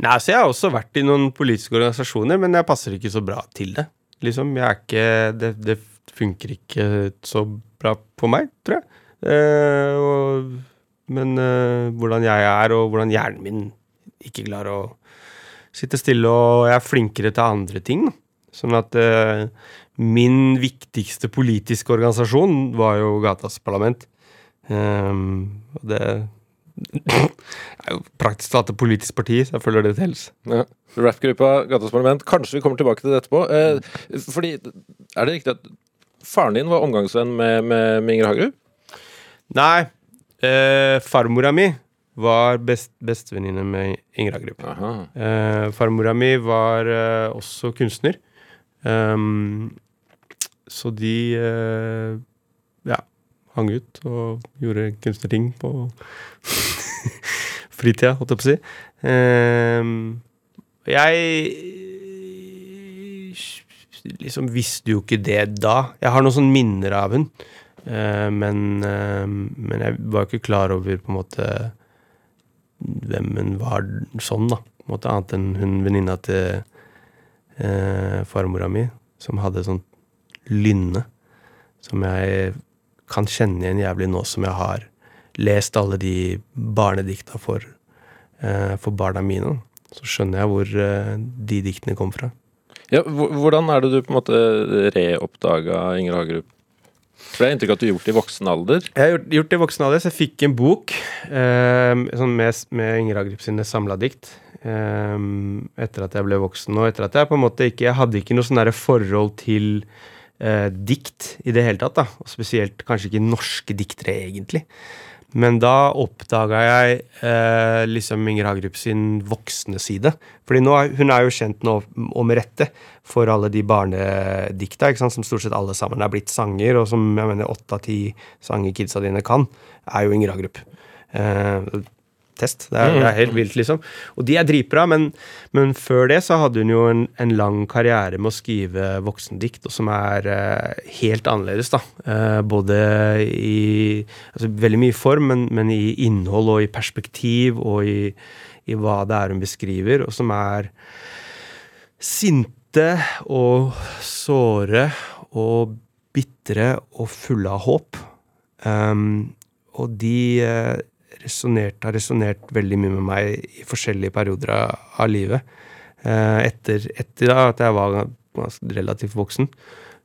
Nei, så Jeg har også vært i noen politiske organisasjoner, men jeg passer ikke så bra til det. Liksom, jeg er ikke Det, det funker ikke så bra på meg, tror jeg. Eh, og, men eh, hvordan jeg er, og hvordan hjernen min ikke klarer å sitte stille, og jeg er flinkere til andre ting. Da. Sånn at eh, min viktigste politiske organisasjon var jo Gatas Parlament. Um, det er jo praktisk talt et politisk parti, så jeg følger det telles. Ja. Rappgruppa Gatas Parlament. Kanskje vi kommer tilbake til det etterpå. Eh, fordi, er det riktig at faren din var omgangsvenn med, med, med Inger Hagerup? Nei, eh, farmora mi var best, bestevenninne med Inger Hagerup. Eh, farmora mi var eh, også kunstner. Um, så de eh, ja, hang ut og gjorde kunstnerting på fritida, holdt jeg på å si. Um, jeg liksom visste jo ikke det da. Jeg har noen sånne minner av hun. Eh, men, eh, men jeg var ikke klar over på en måte hvem hun var sånn, da. På en måte Annet enn hun venninna til eh, farmora mi, som hadde sånn lynne. Som jeg kan kjenne igjen jævlig nå som jeg har lest alle de barnedikta for, eh, for barna mine. Så skjønner jeg hvor eh, de diktene kom fra. Ja, hvordan er det du på en måte reoppdaga Inger Hagerup? For det er inntrykk at du har gjort det i voksen alder. Jeg har gjort, gjort det i voksen alder, så jeg fikk en bok eh, sånn med, med Inger Hagerup sine samla dikt. eh, etter at jeg ble voksen, og etter at jeg på en måte ikke Jeg hadde ikke noe sånn forhold til eh, dikt i det hele tatt, da. Og spesielt kanskje ikke norske diktere, egentlig. Men da oppdaga jeg eh, liksom Inger Hagerup sin voksne side. Fordi nå hun er jo kjent nå, med rette, for alle de barnedikta, ikke sant, som stort sett alle sammen er blitt sanger, og som jeg mener åtte av ti sanger kidsa dine kan, er jo Inger Hagerup. Eh, test. Det er, det er helt vilt, liksom. Og de er dritbra, men, men før det så hadde hun jo en, en lang karriere med å skrive voksendikt, og som er uh, helt annerledes, da. Uh, både i altså Veldig mye form, men, men i innhold og i perspektiv og i, i hva det er hun beskriver, og som er sinte og såre og bitre og fulle av håp. Um, og de resonerte, har resonnert veldig mye med meg i forskjellige perioder av, av livet. Eh, etter, etter da at jeg var relativt voksen.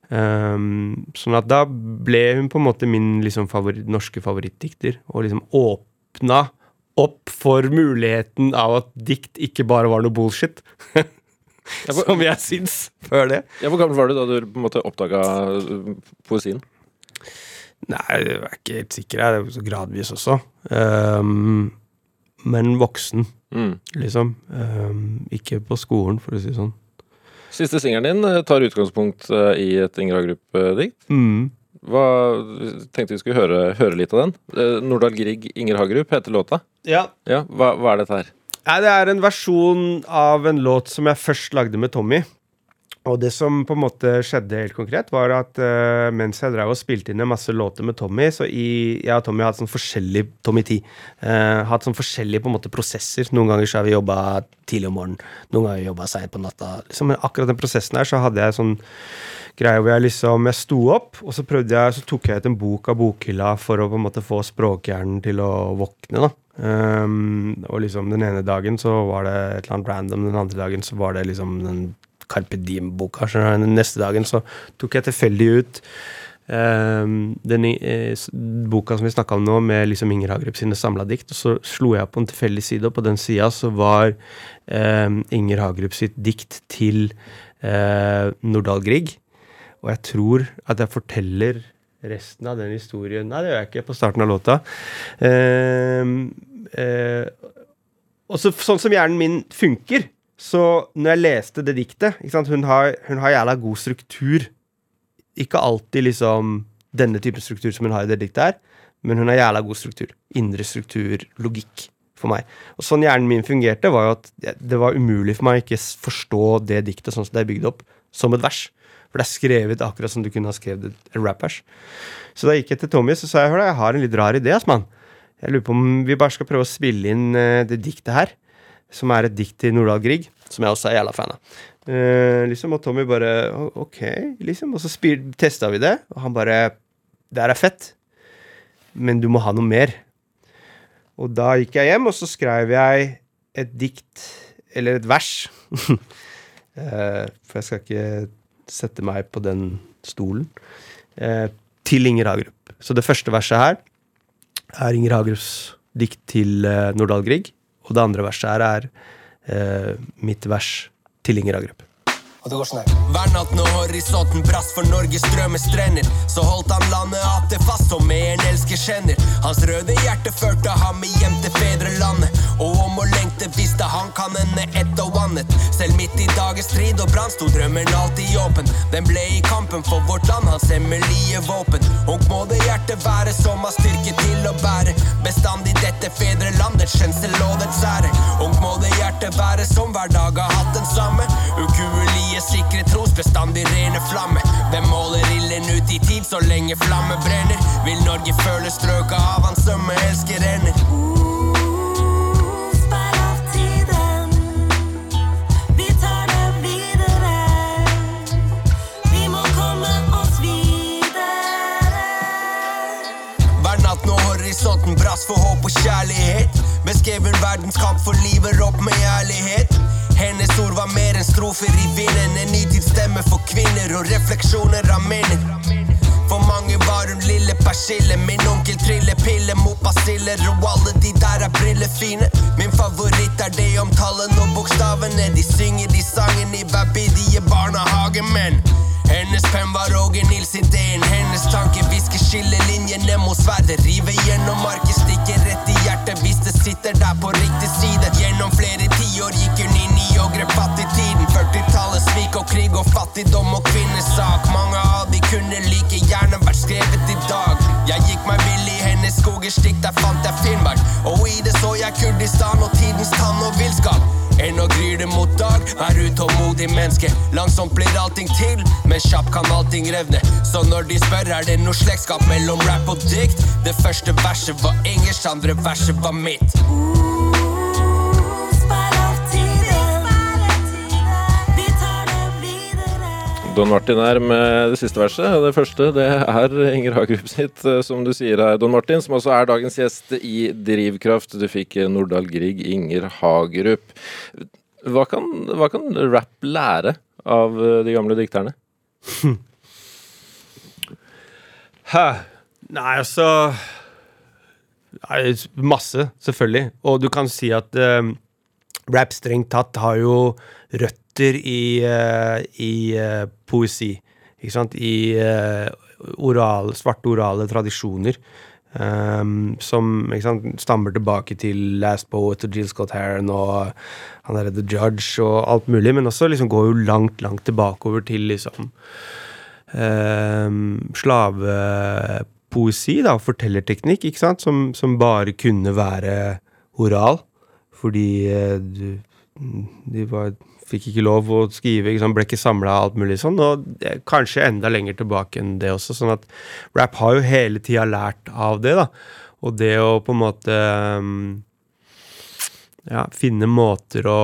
Um, sånn at da ble hun på en måte min liksom, favoritt, norske favorittdikter, og liksom åpna opp for muligheten av at dikt ikke bare var noe bullshit. Som jeg syns før det. Ja, Hvor gammel var du da du på en måte oppdaga poesien? Nei, jeg er ikke helt sikker. Det er så gradvis også. Um, men voksen, Mm. liksom. Um, ikke på skolen, for å si det sånn. Siste singelen din eh, tar utgangspunkt eh, i et Inger Hagerup-dikt. Mm. Hva Tenkte vi skulle høre, høre litt av den. Eh, Nordahl Grieg, Inger Hagerup heter låta. Ja. Ja, hva, hva er dette her? Nei, det er en versjon av en låt som jeg først lagde med Tommy. Og det som på en måte skjedde helt konkret, var at uh, mens jeg drev og spilte inn en masse låter med Tommy, så i, jeg og Tommy har hatt sånn forskjellig Tommy T. Uh, hatt sånn forskjellige på en måte prosesser. Noen ganger så har vi jobba tidlig om morgenen, noen ganger jobba seint på natta. Liksom, men akkurat den prosessen her så hadde jeg sånn greie hvor jeg liksom Jeg sto opp, og så prøvde jeg, så tok jeg ut en bok av bokhylla for å på en måte få språkhjernen til å våkne, da. Um, og liksom den ene dagen så var det et eller annet random, den andre dagen så var det liksom den Carpe Diem-boka. neste dagen så tok jeg tilfeldig ut eh, den eh, boka som vi snakka om nå, med liksom Inger Hagerup sine samla dikt, og så slo jeg på en tilfeldig side, og på den sida så var eh, Inger Hagerup sitt dikt til eh, Nordahl Grieg. Og jeg tror at jeg forteller resten av den historien Nei, det gjør jeg ikke på starten av låta. Eh, eh, og så, sånn som hjernen min funker, så når jeg leste det diktet hun, har, hun har jævla god struktur. Ikke alltid liksom denne typen struktur som hun har i det diktet her, men hun har jævla god struktur. Indre struktur, logikk for meg. Og sånn hjernen min fungerte, var jo at det var umulig for meg å ikke forstå det diktet sånn som det er bygd opp, som et vers. For det er skrevet akkurat som du kunne ha skrevet et rappers. Så da gikk jeg til Tommy og sa jeg, jeg har en litt rar idé. ass, mann. Jeg lurer på om vi bare skal prøve å spille inn eh, det diktet her. Som er et dikt til Nordahl Grieg, som jeg også er jævla fan av. Uh, liksom, og Tommy bare Ok, liksom. Og så testa vi det, og han bare Det her er fett, men du må ha noe mer. Og da gikk jeg hjem, og så skrev jeg et dikt, eller et vers. uh, for jeg skal ikke sette meg på den stolen. Uh, til Inger Hagerup. Så det første verset her er Inger Hagerups dikt til Nordahl Grieg. Og det andre verset her er eh, mitt vers til Inger Hagerup. Og det går sånn her. Hver natt når horisonten brast for Norges strender, så holdt han landet atter fast som en elsker kjenner. Hans røde hjerte førte ham hjem til fedrelandet, og om å lengte visste han kan ende ett og annet. Selv midt i dagens strid og brann sto drømmen alltid åpen. Den ble i kampen for vårt land hans hemmelige våpen. Ung må det hjertet være som har styrke til å bære bestandig dette fedrelandets skjønnsel og dets ære. Ung må det hjertet være som hver dag har hatt den samme. Ukuelige, sikre tros, bestandig rene flamme. Hvem måler ilden ut i tid så lenge flamme brenner? Vil Norge føle strøket av hans sømme natt når horisonten brast for håp og kjærlighet, beskrev en verdenskamp for livet opp med ærlighet. Hennes ord var mer enn strofer i vinden, en nitidsstemme for kvinner og refleksjoner av minner. For mange var hun lille persille, min onkel triller piller mot basiller, og alle de der er brillefine. Min favoritt er det om tallene og bokstavene, de synger de sangene i hver bidige barnehagemenn. Hennes penn var Roger Nils-ideen. Hennes tanke hvisker skillelinjene mot sverdet. Rive gjennom marken, stikker rett i hjertet hvis det sitter der på riktig side. Gjennom flere tiår gikk hun inn i og grep fatt i tiden. 40-tallet, svik og krig og fattigdom og kvinnesak. Mange av de kunne like gjerne vært skrevet i dag. Jeg gikk meg vill i hennes skoger, slik der fant jeg så Kurdistan og tidens tann og villskap. Ennå gryr det mot dag, er utålmodig menneske. Langsomt blir allting til, men kjapt kan allting revne. Så når de spør er det noe slektskap mellom rap og dikt, det første verset var Ingers, andre verset var mitt. Don Martin er med det siste verset. Det første det er Inger Hagerup sitt, eh, som du sier her, Don Martin, som også er dagens gjest i Drivkraft. Du fikk eh, Nordahl Grieg, Inger Hagerup. Hva kan, hva kan rap lære av eh, de gamle dikterne? Hæ? Nei, altså Masse, selvfølgelig. Og du kan si at eh, rap strengt tatt har jo røtter i, eh, i eh, poesi. Ikke sant? I eh, oral, svarte orale tradisjoner. Um, som sant, stammer tilbake til Last Poet og Jill Scott Heron og han derre The Judge og alt mulig, men også liksom går jo langt, langt tilbakeover til liksom um, slavepoesi, da, fortellerteknikk, ikke sant, som, som bare kunne være oral, fordi uh, du, de var, fikk ikke lov å skrive, ikke ble ikke samla alt mulig sånn, og kanskje enda lenger tilbake enn det også, sånn at rap har jo hele tida lært av det, da, og det å på en måte um, ja, finne måter å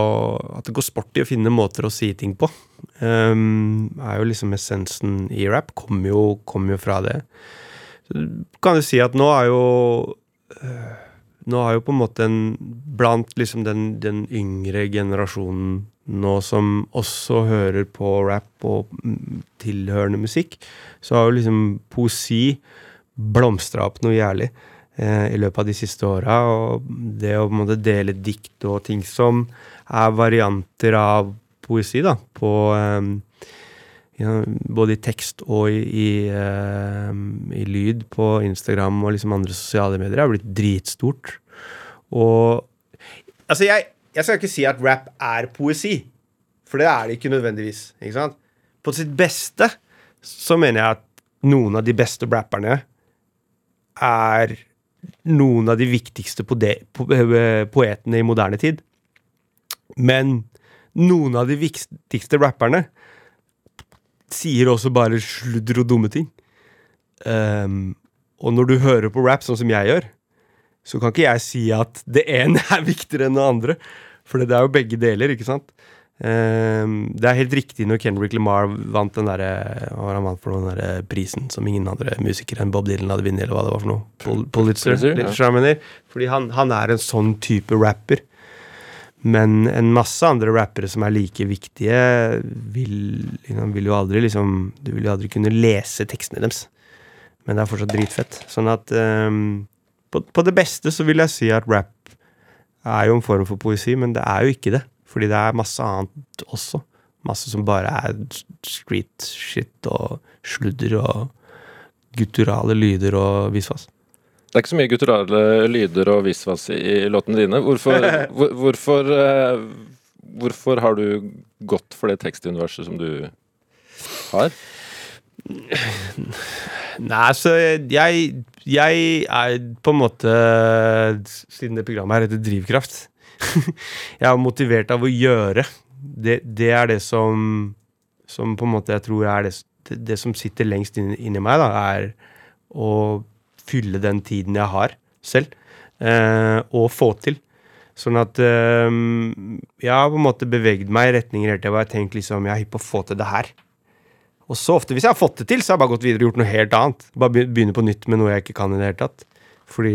At det går sport i å finne måter å si ting på. Um, er jo liksom essensen i rap. Kommer jo, kom jo fra det. Så kan du si at nå er jo øh, Nå har jo på en måte en Blant liksom den, den yngre generasjonen nå som også hører på rap og tilhørende musikk, så har jo liksom poesi blomstra opp noe jævlig eh, i løpet av de siste åra. Og det å på en måte dele dikt og ting som er varianter av poesi, da, på eh, både i tekst og i, i, eh, i lyd på Instagram og liksom andre sosiale medier, har blitt dritstort. Og Altså, jeg, jeg skal ikke si at rap er poesi, for det er det ikke nødvendigvis. ikke sant? På sitt beste så mener jeg at noen av de beste rapperne er noen av de viktigste eh, poetene i moderne tid. Men noen av de viktigste rapperne sier også bare sludder og dumme ting. Um, og når du hører på rap sånn som jeg gjør, så kan ikke jeg si at det ene er viktigere enn det andre. For det er jo begge deler, ikke sant? Um, det er helt riktig når Kendrick Lamar vant den der, var han vant for den der prisen som ingen andre musikere enn Bob Dylan hadde vunnet, eller hva det var for noe? Pul Pulitzer? Pulitzer, ja. Fordi han, han er en sånn type rapper. Men en masse andre rappere som er like viktige, vil, liksom, vil jo aldri liksom Du vil jo aldri kunne lese tekstene deres. Men det er fortsatt dritfett. Sånn at um, på, på det beste så vil jeg si at rap er jo en form for poesi, men det er jo ikke det. Fordi det er masse annet også. Masse som bare er street shit og sludder og gutturale lyder og visvas. Det er ikke så mye gutturale lyder og visvas i, låtene dine. Hvorfor, hvor, hvorfor, eh, hvorfor har du gått for det tekstuniverset som du har? Nei, så jeg, jeg er på en måte Siden det programmet her heter Drivkraft Jeg er motivert av å gjøre. Det, det er det som Som på en måte jeg tror er det, det som sitter lengst inni, inni meg, da, er å fylle den tiden jeg har selv, eh, og få til. Sånn at eh, jeg har på en måte beveget meg i retninger hele tida hvor jeg har tenkt liksom, jeg er hypp på å få til det her. Og så ofte, hvis jeg har fått det til, så har jeg bare gått videre og gjort noe helt annet. Bare be- begynne på nytt med noe jeg ikke kan i det hele tatt. Fordi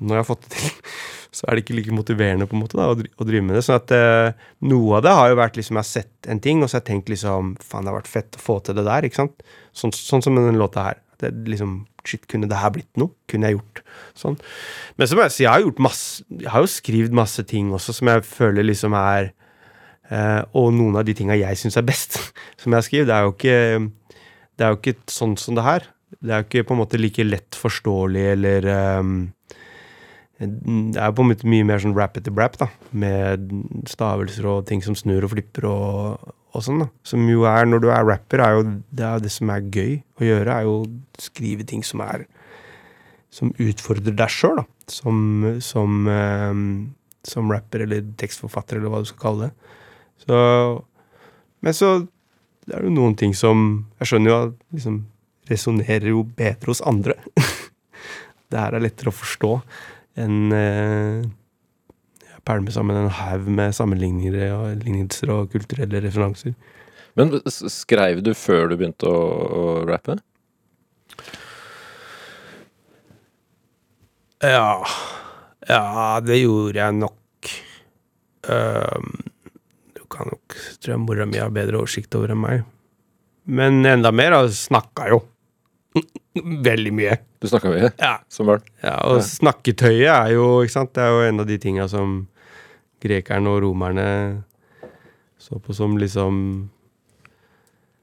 når jeg har fått det til, så er det ikke like motiverende på en måte da, å, drive med det. Sånn at eh, noe av det har jo vært liksom, jeg har sett en ting, og så har jeg tenkt liksom, faen det har vært fett å få til det der, ikke sant? Sånn, sånn som denne den låta her. Det liksom, shit, kunne det her blitt noe? Kunne jeg gjort sånn? Men så må jeg si, jeg har gjort masse, jeg har jo skrevet masse ting også som jeg føler liksom er Eh, og noen av de tinga jeg syns er best, som jeg har skrevet, det er jo ikke Det er jo ikke sånn som det her. Det er jo ikke på en måte like lett forståelig eller um, Det er på en måte mye mer sånn rap etter rap, da. Med stavelser og ting som snur og flipper og, og sånn, da. Som jo er, når du er rapper, er jo det, er det som er gøy å gjøre, er jo å skrive ting som er Som utfordrer deg sjøl, da. Som, som, ehm, som rapper eller tekstforfatter, eller hva du skal kalle det. Så Men så det er jo noen ting som Jeg skjønner jo at liksom resonnerer jo bedre hos andre. det her er lettere å forstå enn eh, jeg pælmer sammen en haug med sammenligninger og lignelser og kulturelle referanser. Men skrev du før du begynte å, å rappe? Ja Ja, det gjorde jeg nok. Um, du kan nok tror jeg mora mi har bedre oversikt over enn meg. Men enda mer, jeg snakka jo. Veldig mye. Du snakka mye Ja. som barn? Ja, og Ja. snakketøyet er jo, ikke sant, det er jo en av de tinga som grekerne og romerne så på som liksom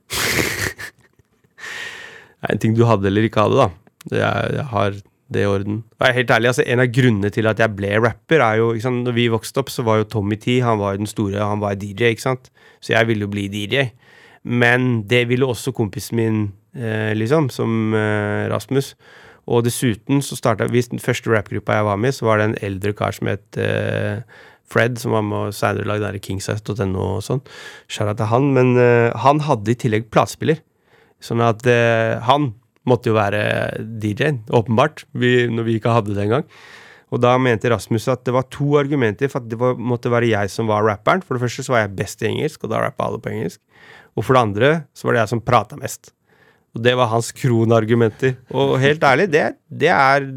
Det er en ting du hadde eller ikke hadde, da. Det er, jeg har det i orden. Og helt ærlig, altså En av grunnene til at jeg ble rapper, er jo ikke sant, Når vi vokste opp, så var jo Tommy T han var jo den store, han var DJ, ikke sant. Så jeg ville jo bli DJ. Men det ville også kompisen min, liksom, som eh, Rasmus. Og dessuten så starta Hvis den første rappgruppa jeg var med i, så var det en eldre kar som het eh, Fred, som var med og senere lagde der kingsize.no og sånn. Skjæra til han. Men eh, han hadde i tillegg platespiller. Sånn at eh, han måtte jo være DJ-en, åpenbart, vi, når vi ikke hadde det engang. Og da mente Rasmus at det var to argumenter for at det var, måtte være jeg som var rapperen. For det første så var jeg best i engelsk, og da rappa alle på engelsk. Og for det andre så var det jeg som prata mest. Og det var hans kronargumenter. Og helt ærlig, det, det er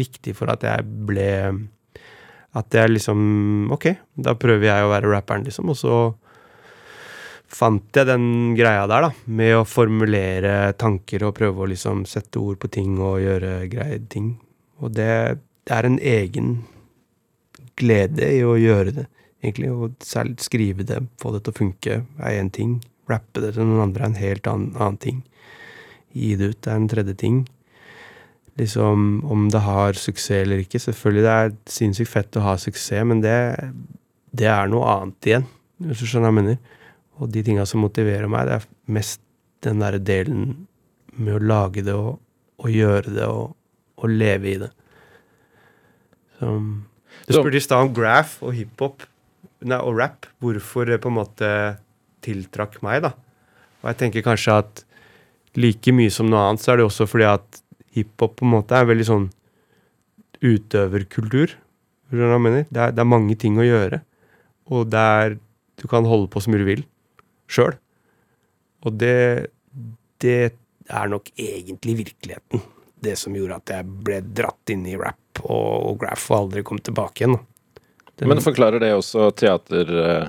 viktig for at jeg ble At jeg liksom Ok, da prøver jeg å være rapperen, liksom. Og så fant jeg den greia der, da. Med å formulere tanker og prøve å liksom sette ord på ting og gjøre greie ting. Og det, det er en egen glede i å gjøre det, egentlig. Og særlig skrive det, få det til å funke, er én ting. Rappe det til noen andre er en helt annen, annen ting. Gi det ut er en tredje ting. Liksom om det har suksess eller ikke. Selvfølgelig det er sinnssykt fett å ha suksess, men det, det er noe annet igjen, hvis du skjønner hva jeg mener. Og de tinga som motiverer meg, det er mest den derre delen med å lage det og, og gjøre det og, og leve i det. Så, du spurte i stad om graph og hiphop og rap. Hvorfor det på en måte tiltrakk meg, da. Og jeg tenker kanskje at like mye som noe annet, så er det også fordi at hiphop på en måte er veldig sånn utøverkultur. Det er, det er mange ting å gjøre. Og det er Du kan holde på mye du vil sjøl. Og det, det er nok egentlig virkeligheten. Det som gjorde at jeg ble dratt inn i rap og, og graph og aldri kom tilbake igjen. Den- Men forklarer det også teater eh,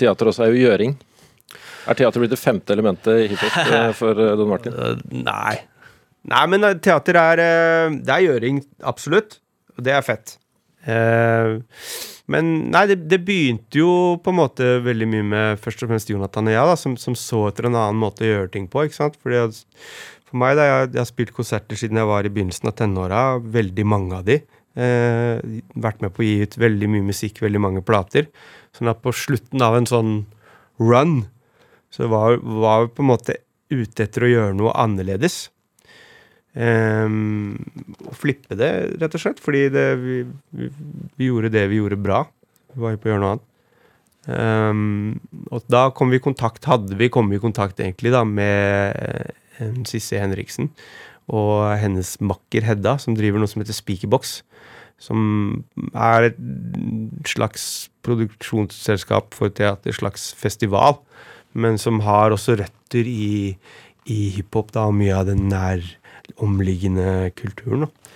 Teater også er jo gjøring. Er teater blitt det femte elementet i hiphop eh, for eh, Don Martin? Øh, nei. Nei, men teater er Det er gjøring, absolutt. Og det er fett. Eh, men nei, det, det begynte jo på en måte veldig mye med først og fremst Jonathan og jeg, da, som, som så etter en annen måte å gjøre ting på. ikke sant? Fordi jeg, For meg, da, jeg, jeg har spilt konserter siden jeg var i begynnelsen av tenåra, veldig mange av de. Eh, vært med på å gi ut veldig mye musikk, veldig mange plater. Sånn at på slutten av en sånn run, så var var vi på en måte ute etter å gjøre noe annerledes. Og flippe det, rett og slett, fordi det, vi, vi, vi gjorde det vi gjorde bra. Vi var jo på å gjøre noe annet. Um, og da kom vi i kontakt, hadde vi kommet i kontakt egentlig da med Sisse Sissy Henriksen og hennes makker Hedda, som driver noe som heter Speakerbox. Som er et slags produksjonsselskap for teater, slags festival. Men som har også røtter i, i hiphop da, og mye av den nær omliggende kulturen. Da.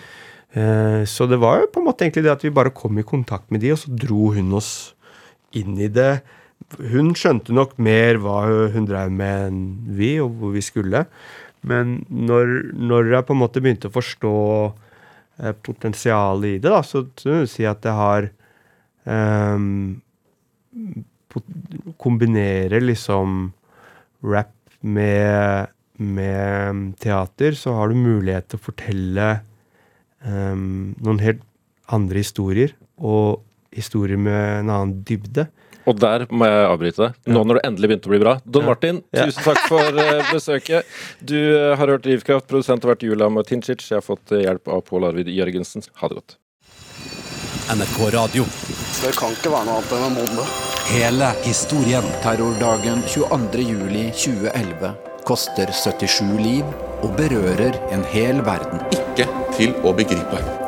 Eh, så det var jo på en måte egentlig det at vi bare kom i kontakt med de, og så dro hun oss inn i det. Hun skjønte nok mer hva hun drev med enn vi, og hvor vi skulle. Men når, når jeg på en måte begynte å forstå eh, potensialet i det, da, så så vil si at det har um, Kombinerer liksom rap med, med teater, så har du mulighet til å fortelle um, noen helt andre historier, og historier med en annen dybde. Og der må jeg avbryte deg. Nå når det endelig begynte å bli bra. Don Ja. Martin, Ja. tusen takk for eh, besøket. Du eh, har hørt Drivkraft. Produsent har vært Julia Martincic. Jeg har fått eh, hjelp av Pål Arvid Jørgensen. Ha det godt. NRK Radio. Det kan ikke være noe annet enn en bombe. Hele historien. Terrordagen 22.07.2011 koster 77 liv og berører en hel verden. ikke til å begripe.